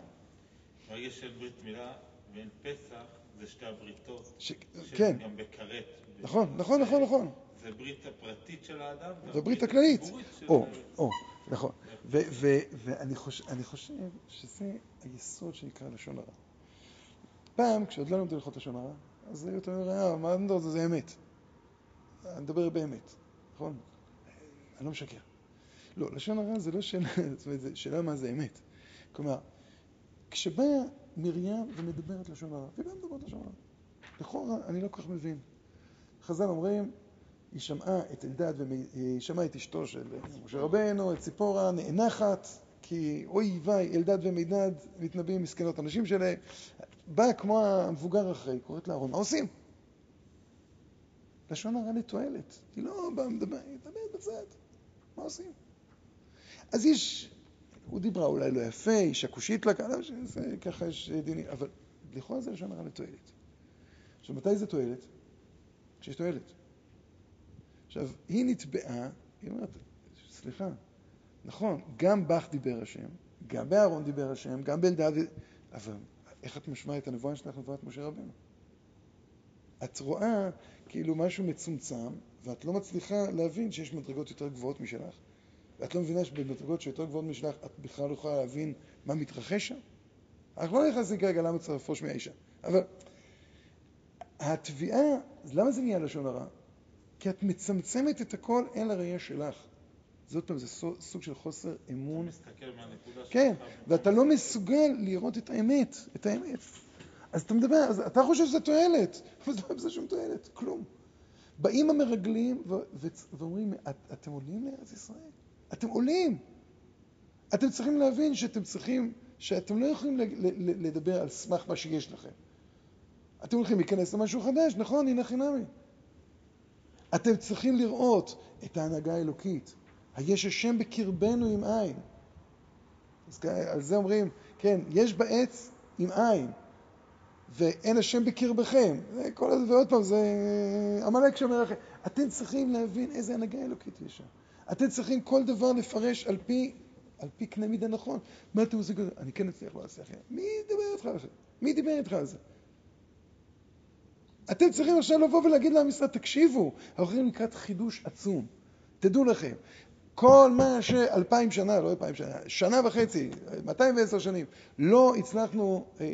ברגע של ברית מילה ואין פסח, זה שתי הבריתות. ש... כן. גם בכרת. נכון, נכון, נכון, נכון. זה ברית הפרטית של האדם. זה ברית הכללית. או, או, נכון. ואני חושב, חושב שזה היסוד שנקרא לשון הרע. פעם, כשעוד לא למדו הלכות לשון הרע, אז היו אומרים, אה, מה אני מדבר זה אמת. אני מדבר באמת, נכון? אני לא משקר. לא, לשון הרע זה לא שאלה, זאת אומרת, זה שאלה מה זה אמת. כלומר, כשבאה מרים ומדברת לשון הרע, והיא גם מדברת לשון הרע, לכאורה אני לא כל כך מבין. חז"ל אומרים, היא שמעה את אלדד, היא שמעה את אשתו של משה רבנו, את ציפורה, נאנחת, כי אוי ואי, אלדד ומידד מתנבאים מסכנות הנשים שלהם. באה כמו המבוגר אחרי, קוראת לאהרון, מה עושים? לשון הרע לתועלת. היא לא באה מדברת, היא מדברת בצד. מה עושים? אז יש, הוא דיברה אולי לא יפה, אישה כושית לה, ככה יש דינים, אבל לכאורה זה לשון הרע לתועלת. עכשיו, מתי זה תועלת? כשיש תועלת. עכשיו, היא נתבעה, היא אומרת, סליחה, נכון, גם בך דיבר השם, גם באהרון דיבר השם, גם באלדד, אבל איך את משמעה את הנבואה שלך נבואת משה רבנו? את רואה כאילו משהו מצומצם, ואת לא מצליחה להבין שיש מדרגות יותר גבוהות משלך. ואת לא מבינה שבמדרגות שיותר גבוהות משלך, את בכלל לא יכולה להבין מה מתרחש שם. אנחנו לא נכנסים כרגע למה צריך לפרוש מהאישה. אבל התביעה, למה זה נהיה לשון הרע? כי את מצמצמת את הכל אל הראייה שלך. עוד פעם, זה סוג של חוסר אמון. אתה מסתכל מהנקודה שלך. כן, ואתה לא מסוגל לראות את האמת, את האמת. אז אתה מדבר, אז אתה חושב שזה תועלת, אבל לא בזה שום תועלת, כלום. באים המרגלים ואומרים, את, אתם עולים לארץ ישראל? אתם עולים. אתם צריכים להבין שאתם צריכים, שאתם לא יכולים לדבר על סמך מה שיש לכם. אתם הולכים להיכנס למשהו חדש, נכון, הנה חינמי. אתם צריכים לראות את ההנהגה האלוקית. היש השם בקרבנו עם עין. אז על זה אומרים, כן, יש בעץ עם עין, ואין השם בקרבכם. כל הזה, ועוד פעם, זה עמלק שאומר לכם. אתם צריכים להבין איזה הנהגה אלוקית יש שם. אתם צריכים כל דבר לפרש על פי, על פי קנה מידה נכון. מה אתם עושים? אני כן אצליח, לא אצליח. מי דיבר איתך על זה? מי דיבר איתך על זה? אתם צריכים עכשיו לבוא ולהגיד לעם ישראל, תקשיבו, אנחנו הולכים לקראת חידוש עצום. תדעו לכם, כל מה שאלפיים שנה, לא אלפיים שנה, שנה וחצי, 210 שנים, לא הצלחנו אה, אה,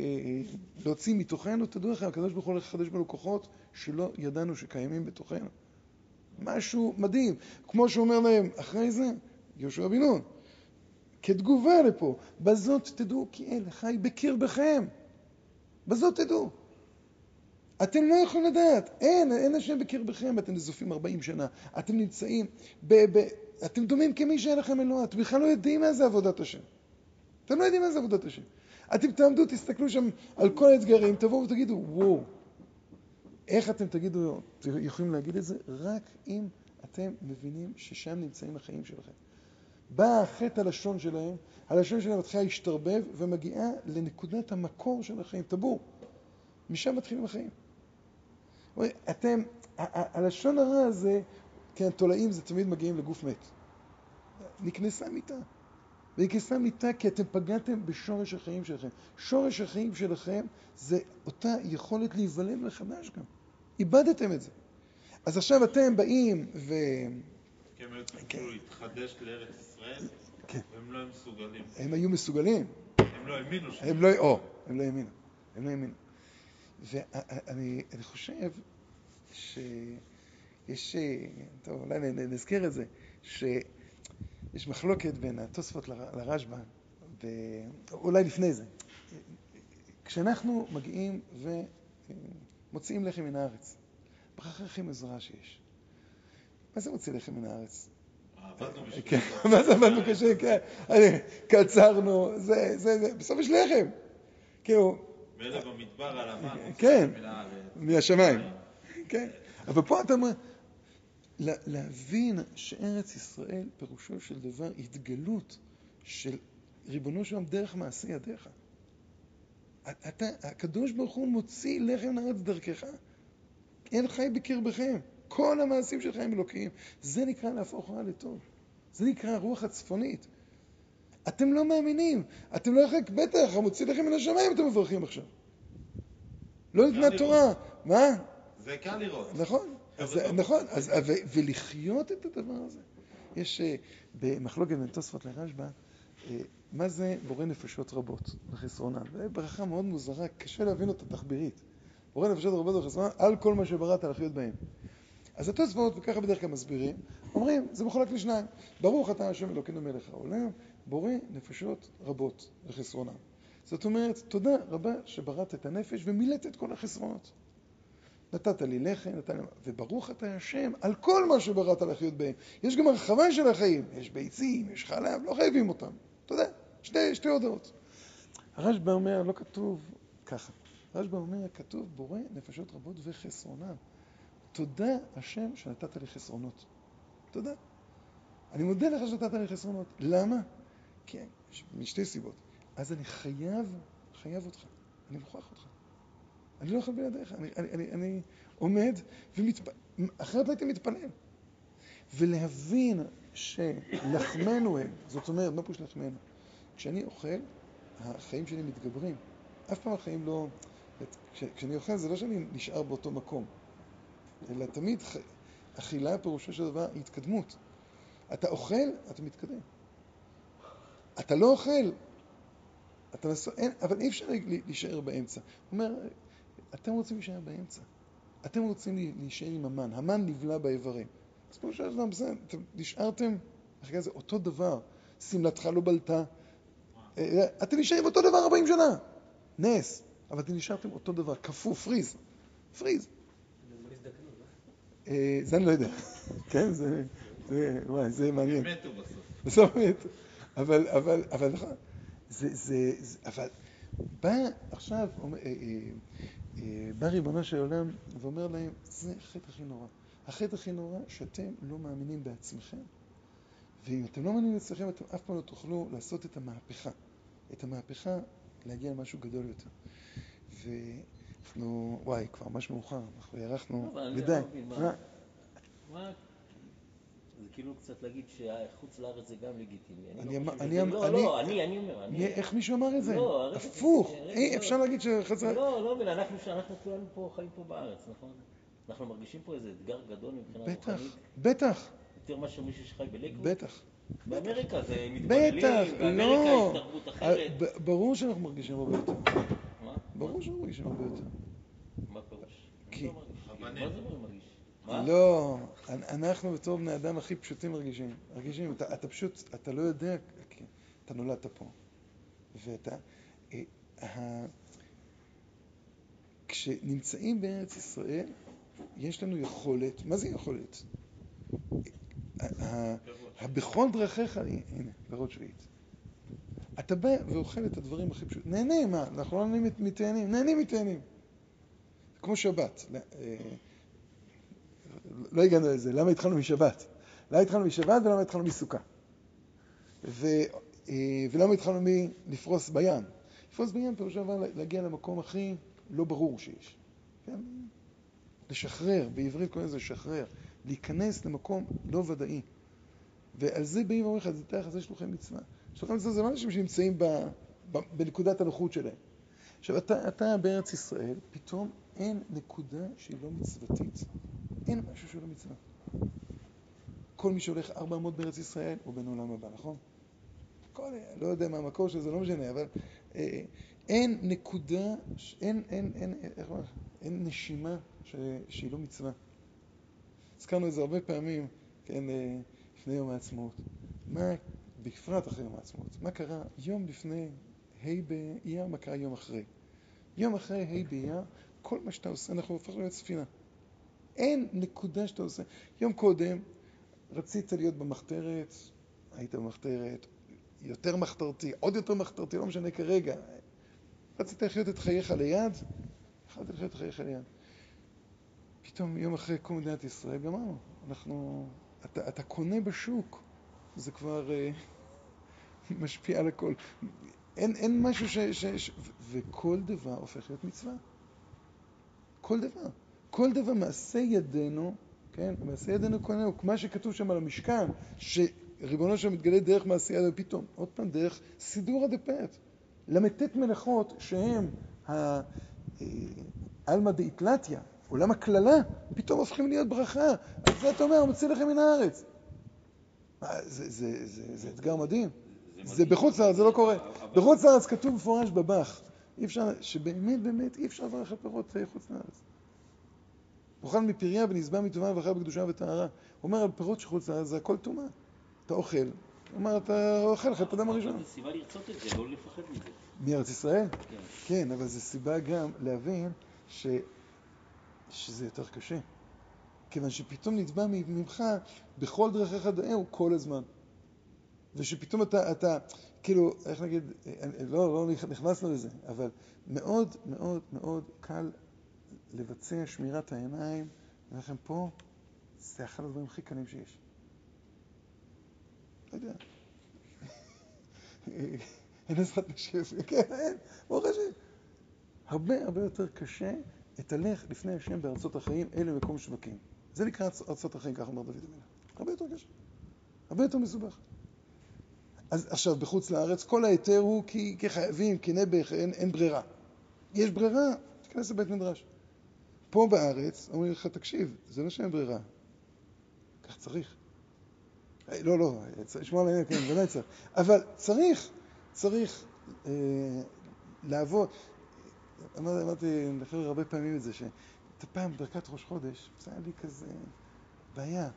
להוציא מתוכנו, תדעו לכם, הקדוש ברוך הוא הולך לחדש בנו כוחות שלא ידענו שקיימים בתוכנו. משהו מדהים. כמו שהוא אומר להם, אחרי זה, יהושע בן נון, כתגובה לפה, בזאת תדעו כי אל חי בקרבכם. בזאת תדעו. אתם לא יכולים לדעת, אין, אין השם בקרבכם, אתם נזופים 40 שנה, אתם נמצאים, ב, ב, אתם דומים כמי שאין לכם אלוה, אתם בכלל לא יודעים מה זה עבודת השם. אתם לא יודעים מה זה עבודת השם. אתם תעמדו, תסתכלו שם על כל האתגרים, תבואו ותגידו, וואו, איך אתם תגידו, יכולים להגיד את זה? רק אם אתם מבינים ששם נמצאים החיים שלכם. בא חטא הלשון שלהם, הלשון שלהם מתחילה להשתרבב ומגיעה לנקודת המקור של החיים, טבור. משם מתחילים החיים. אתם, הלשון הרע הזה, כן, תולעים זה תמיד מגיעים לגוף מת. נקנסה מיטה. ונקנסה מיטה כי אתם פגעתם בשורש החיים שלכם. שורש החיים שלכם זה אותה יכולת להיוולד מחדש גם. איבדתם את זה. אז עכשיו אתם באים ו... כי הם היו צריכים להתחדש לארץ ישראל, כן. והם לא היו מסוגלים. הם היו מסוגלים. הם לא האמינו ש... הם לא, או, הם לא האמינו. הם לא האמינו. ואני אני חושב שיש, טוב, אולי נזכיר את זה, שיש מחלוקת בין התוספות לר- לרשב"א, ואולי לפני זה. כשאנחנו מגיעים ומוציאים לחם מן הארץ, ברכה הכי מזרה שיש. מה זה מוציא לחם מן הארץ? בשביל כן. מה זה עבדנו קשה? כן, קצרנו, זה, זה, זה, בסוף יש לחם. כאילו, ואלה במדבר הלבן. כן. מהשמיים. כן. אבל פה אתה אומר, להבין שארץ ישראל פירושו של דבר התגלות של ריבונו של עולם דרך מעשי ידיך. אתה, הקדוש ברוך הוא מוציא לחם לארץ דרכך. אין חי בקרבכם. כל המעשים שלך הם אלוקיים. זה נקרא להפוך רע לטוב. זה נקרא הרוח הצפונית. אתם לא מאמינים. אתם לא יכולים, בטח, המוציא לכם מן השמיים אתם מברכים עכשיו. לא ניתנה. תורה. מה? זה קל לראות. נכון, אז. נכון, אז, ו, ולחיות את הדבר הזה. יש אה, במחלוקת בין תוספות לרשב"א, אה, מה זה בורא נפשות רבות וחסרונן? זו ברכה מאוד מוזרה, קשה להבין אותה תחבירית. בורא נפשות רבות וחסרונן על כל מה שבראת לחיות בהם. אז התוספות, וככה בדרך כלל מסבירים, אומרים, זה מחולק לשניים. ברוך אתה השם אלוקינו מלך העולם, בורא נפשות רבות וחסרונן. זאת אומרת, תודה רבה שבראת את הנפש ומילאת את כל החסרונות. נתת לי לחם, נתת לי... וברוך אתה השם על כל מה שבראת לחיות בהם. יש גם הרחבה של החיים, יש ביצים, יש חלב, לא חייבים אותם. אתה יודע, שתי, שתי הודעות. הרשב"א אומר, לא כתוב ככה. הרשב"א אומר, כתוב בורא נפשות רבות וחסרונן. תודה השם שנתת לי חסרונות. תודה. אני מודה לך שנתת לי חסרונות. למה? כי משתי סיבות. אז אני חייב, חייב אותך. אני מוכרח אותך. אני לא יכול בלעדיך. אני, אני, אני, אני עומד ומתפלל. אחרת לא הייתי מתפלל. ולהבין שלחמנו הם, זאת אומרת, מה פירוש לחמנו? כשאני אוכל, החיים שלי מתגברים. אף פעם החיים לא... כש, כשאני אוכל זה לא שאני נשאר באותו מקום, אלא תמיד ח... אכילה פירושו של דבר התקדמות. אתה אוכל, אתה מתקדם. אתה לא אוכל, אתה נסו... אין, אבל אי אפשר להישאר באמצע. הוא אומר, אתם רוצים להישאר באמצע. אתם רוצים להישאר עם המן. המן נבלע באיברים. אז כמו שאתה בסדר, אתם נשארתם, אחרי זה אותו דבר. שמלתך לא בלטה. אה, אתם נשארים אותו דבר 40 שנה. נס. אבל אתם נשארתם אותו דבר, קפוא, פריז. פריז. אה, זה אני לא יודע. כן, זה... זה, וואי, זה מעניין. הם מתו בסוף. בסוף מתו. אבל, אבל, אבל נכון. זה, זה, זה, אבל בא עכשיו, אה, בא ריבונו של עולם ואומר להם, זה החטא הכי נורא. החטא הכי נורא שאתם לא מאמינים בעצמכם, ואם אתם לא מאמינים בעצמכם, אתם אף פעם לא תוכלו לעשות את המהפכה. את המהפכה להגיע למשהו גדול יותר. ואנחנו, וואי, כבר ממש מאוחר, אנחנו הארכנו מדי. מה... זה כאילו קצת להגיד שחוץ לארץ זה גם לגיטימי. אני לא חושב אני שזה- אמר- לא, אני- לא, אני, אני אומר, אני... מי- איך מישהו אמר את זה? לא, הפוך. אי, לא. אפשר להגיד שחזרה... לא, לא מבין, אנחנו, שאנחנו כולנו פה חיים פה בארץ, נכון? אנחנו מרגישים פה איזה אתגר גדול מבחינה בטח, רוחנית, בטח, יותר מאשר מישהו שחי בלקווד. בטח. באמריקה זה מתפללים, בטח, באמריקה לא. יש תרבות אחרת. ברור שאנחנו מרגישים הרבה יותר. מה? ברור שאנחנו מרגישים הרבה יותר. מה פירוש? כי- לא. מה זה אומר מרגיש? לא, אנ- אנחנו בתור בני אדם הכי פשוטים מרגישים. מרגישים, אתה, אתה פשוט, אתה לא יודע, כי אתה נולדת פה. ואתה... אה, כשנמצאים בארץ ישראל, יש לנו יכולת, מה זה יכולת? ה- ה- הבכל דרכיך, הנה, פירות שביעית. אתה בא ואוכל את הדברים הכי פשוטים. נהנה, מה? אנחנו לא נהנים מתאנים, נהנים מתאנים. כמו שבת. לא הגענו לזה, למה התחלנו משבת? למה התחלנו משבת ולמה התחלנו מסוכה? ו, אה, ולמה התחלנו מלפרוס בים? לפרוס בים פירושו דבר להגיע למקום הכי לא ברור שיש. כן? לשחרר, בעברית קוראים לזה לשחרר, להיכנס למקום לא ודאי. ועל זה באים ואומרים לך, זה לך, זה שלוחי מצווה. שלוחי מצווה זה לא אנשים שנמצאים ב, ב, בנקודת הנוחות שלהם. עכשיו, אתה, אתה בארץ ישראל, פתאום אין נקודה שהיא לא מצוותית. אין משהו שהוא לא מצווה. כל מי שהולך 400 בארץ ישראל הוא בן עולם הבא, נכון? כל, לא יודע מה המקור של זה, לא משנה, אבל אה, אין נקודה, אין, אין, אין, איך אומר, אין נשימה ש, שהיא לא מצווה. הזכרנו את זה הרבה פעמים, כן, אה, לפני יום העצמאות. מה, בפרט אחרי יום העצמאות, מה קרה יום לפני ה' באייר, מה קרה יום אחרי? יום אחרי ה' באייר, כל מה שאתה עושה, אנחנו הופכים להיות ספינה. אין נקודה שאתה עושה. יום קודם רצית להיות במחתרת, היית במחתרת, יותר מחתרתי, עוד יותר מחתרתי, לא משנה כרגע. רצית לחיות את חייך ליד, יכולת לחיות את חייך ליד. פתאום יום אחרי קום מדינת ישראל, גמרנו. אנחנו, אתה, אתה קונה בשוק, זה כבר אה, משפיע על הכל. אין, אין משהו ש, ש, ש... וכל דבר הופך להיות מצווה. כל דבר. כל דבר, מעשה ידינו, כן, מעשה ידינו קוננו, מה שכתוב שם על המשכן, שריבונו שם מתגלה דרך מעשה ידינו, פתאום, עוד פעם, דרך סידורא דפאת. ל"ט מלאכות שהם העלמא דאיטלתיא, עולם הקללה, פתאום הופכים להיות ברכה. על זה אתה אומר, הוא מוציא לכם מן הארץ. מה, זה, זה, זה, זה אתגר מדהים. זה בחוץ לארץ, זה לא קורה. בחוץ לארץ כתוב מפורש בבח. אי אפשר, שבאמת באמת אי אפשר לברך על פירות אה, חוץ לארץ. אוכל מפריה ונשבע מטומאה ואכל בקדושה וטהרה. הוא אומר על פירות לארץ זה הכל טומאה. אתה אוכל, הוא אומר אתה אוכל לך את הדם הראשון. זו סיבה לרצות את זה, לא לפחד מזה. מארץ ישראל? כן. כן, אבל זו סיבה גם להבין ש... שזה יותר קשה. כיוון שפתאום נתבע ממך בכל דרכיך דאהו כל הזמן. ושפתאום אתה, אתה, כאילו, איך נגיד, לא, לא נכנסנו לזה, אבל מאוד מאוד מאוד קל לבצע שמירת העיניים. אני אומר לכם, פה זה אחד הדברים הכי קלים שיש. לא יודע. אין עזרת נשים, כן, אין, ברוך השם. הרבה הרבה יותר קשה אתהלך לפני השם בארצות החיים, אלה מקום שווקים. זה נקרא ארצ- ארצות החיים, ככה אומר דוד המלך. הרבה יותר קשה. הרבה יותר מסובך. אז עכשיו, בחוץ לארץ, כל ההיתר הוא כי, כי חייבים, כי נעבך, אין, אין ברירה. יש ברירה, תיכנס לבית מדרש. פה בארץ, אומרים לך, תקשיב, זה לא שאין ברירה. כך צריך. לא, לא, צריך לשמור על העניין, כן, ודאי צריך. אבל צריך, צריך אה, לעבוד. אמרתי, אמרתי לחבר'ה הרבה פעמים את זה, שאתה פעם ברכת ראש חודש, זה היה לי כזה בעיה.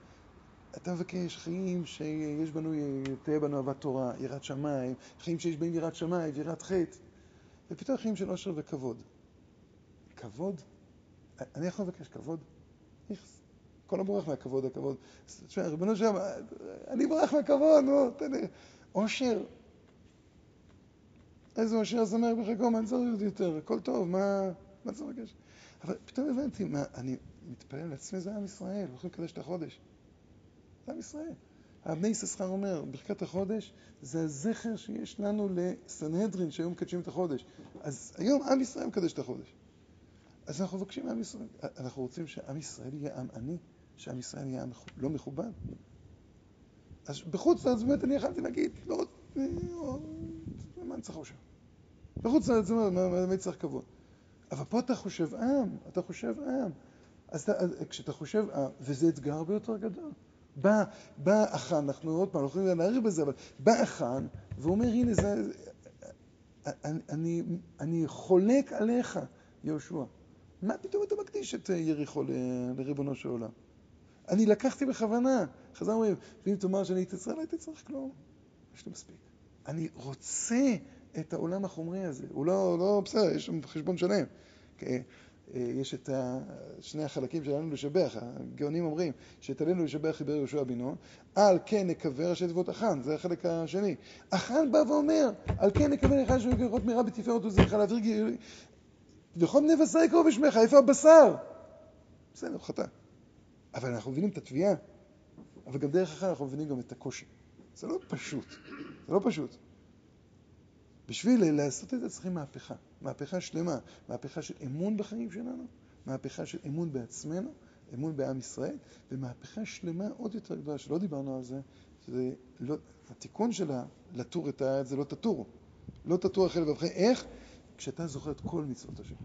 אתה מבקש חיים שיש בנו, תהיה בנו אהבת תורה, יראת שמיים, חיים שיש בהם יראת שמיים ויראת חטא, ופתאום חיים של עושר וכבוד. כבוד? אני יכול לבקש כבוד? איכס. כל הבורח מהכבוד, הכבוד. תשמע, ריבונו שלם, אני בורח מהכבוד, נו, תן לי. עושר. איזה עושר שמח בחגו, מה צריך יותר? הכל טוב, מה, מה צריך לבקש? אבל פתאום הבנתי, מה, אני מתפלל לעצמי, זה עם ישראל, הולכים לקדש את החודש. זה עם ישראל. הבני יששכר אומר, ברכת החודש זה הזכר שיש לנו לסנהדרין שהיו מקדשים את החודש. אז היום עם ישראל מקדש את החודש. אז אנחנו מבקשים מעם ישראל, אנחנו רוצים שעם ישראל יהיה עם עני, שעם ישראל יהיה עם לא מכובד. אז בחוץ לארץ באמת אני יכלתי להגיד, לא רוצה, מה אני צריך חושב? בחוץ לארץ אומר, אני צריך כבוד? אבל פה אתה חושב עם, אתה חושב עם. אז אתה, אז כשאתה חושב עם, וזה אתגר הרבה יותר גדול. בא, בא החאן, אנחנו עוד פעם, לא יכולים להעריך בזה, אבל בא החאן, ואומר, הנה, זה, אני, אני, אני חולק עליך, יהושע. מה פתאום אתה מקדיש את יריחו ל- לריבונו של עולם? אני לקחתי בכוונה. חז"ל אומרים, ואם תאמר שאני הייתי צריך, לא הייתי צריך כלום. יש לי מספיק. אני רוצה את העולם החומרי הזה. הוא לא, לא בסדר, יש שם חשבון שלם. אה, יש את שני החלקים שלנו לשבח, הגאונים אומרים שאת עלינו לשבח חיבר יהושע בן נון, על כן נקווה ראשי תיבות החאן, זה החלק השני. החאן בא ואומר, על כן נקווה לך שהוא יקרות מהרה בתפארת וזריחה להעביר. וכל בני בשר יקראו בשמך, איפה הבשר? בסדר, הוא חטא. אבל אנחנו מבינים את התביעה, אבל גם דרך אחרת אנחנו מבינים גם את הקושי. זה לא פשוט, זה לא פשוט. בשביל לעשות את זה צריכים מהפכה, מהפכה שלמה, מהפכה של אמון בחיים שלנו, מהפכה של אמון בעצמנו, אמון בעם ישראל, ומהפכה שלמה עוד יותר גדולה, שלא דיברנו על זה, שזה לא, התיקון שלה, לתור את הארץ זה לא תטורו. לא תטור החל לבבכם. איך? כשאתה זוכר את כל מצוות השם.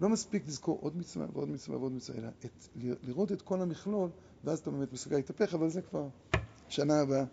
לא מספיק לזכור עוד מצווה ועוד מצווה ועוד מצווה, אלא את, לראות את כל המכלול, ואז אתה באמת מסוגל להתהפך, אבל זה כבר שנה הבאה.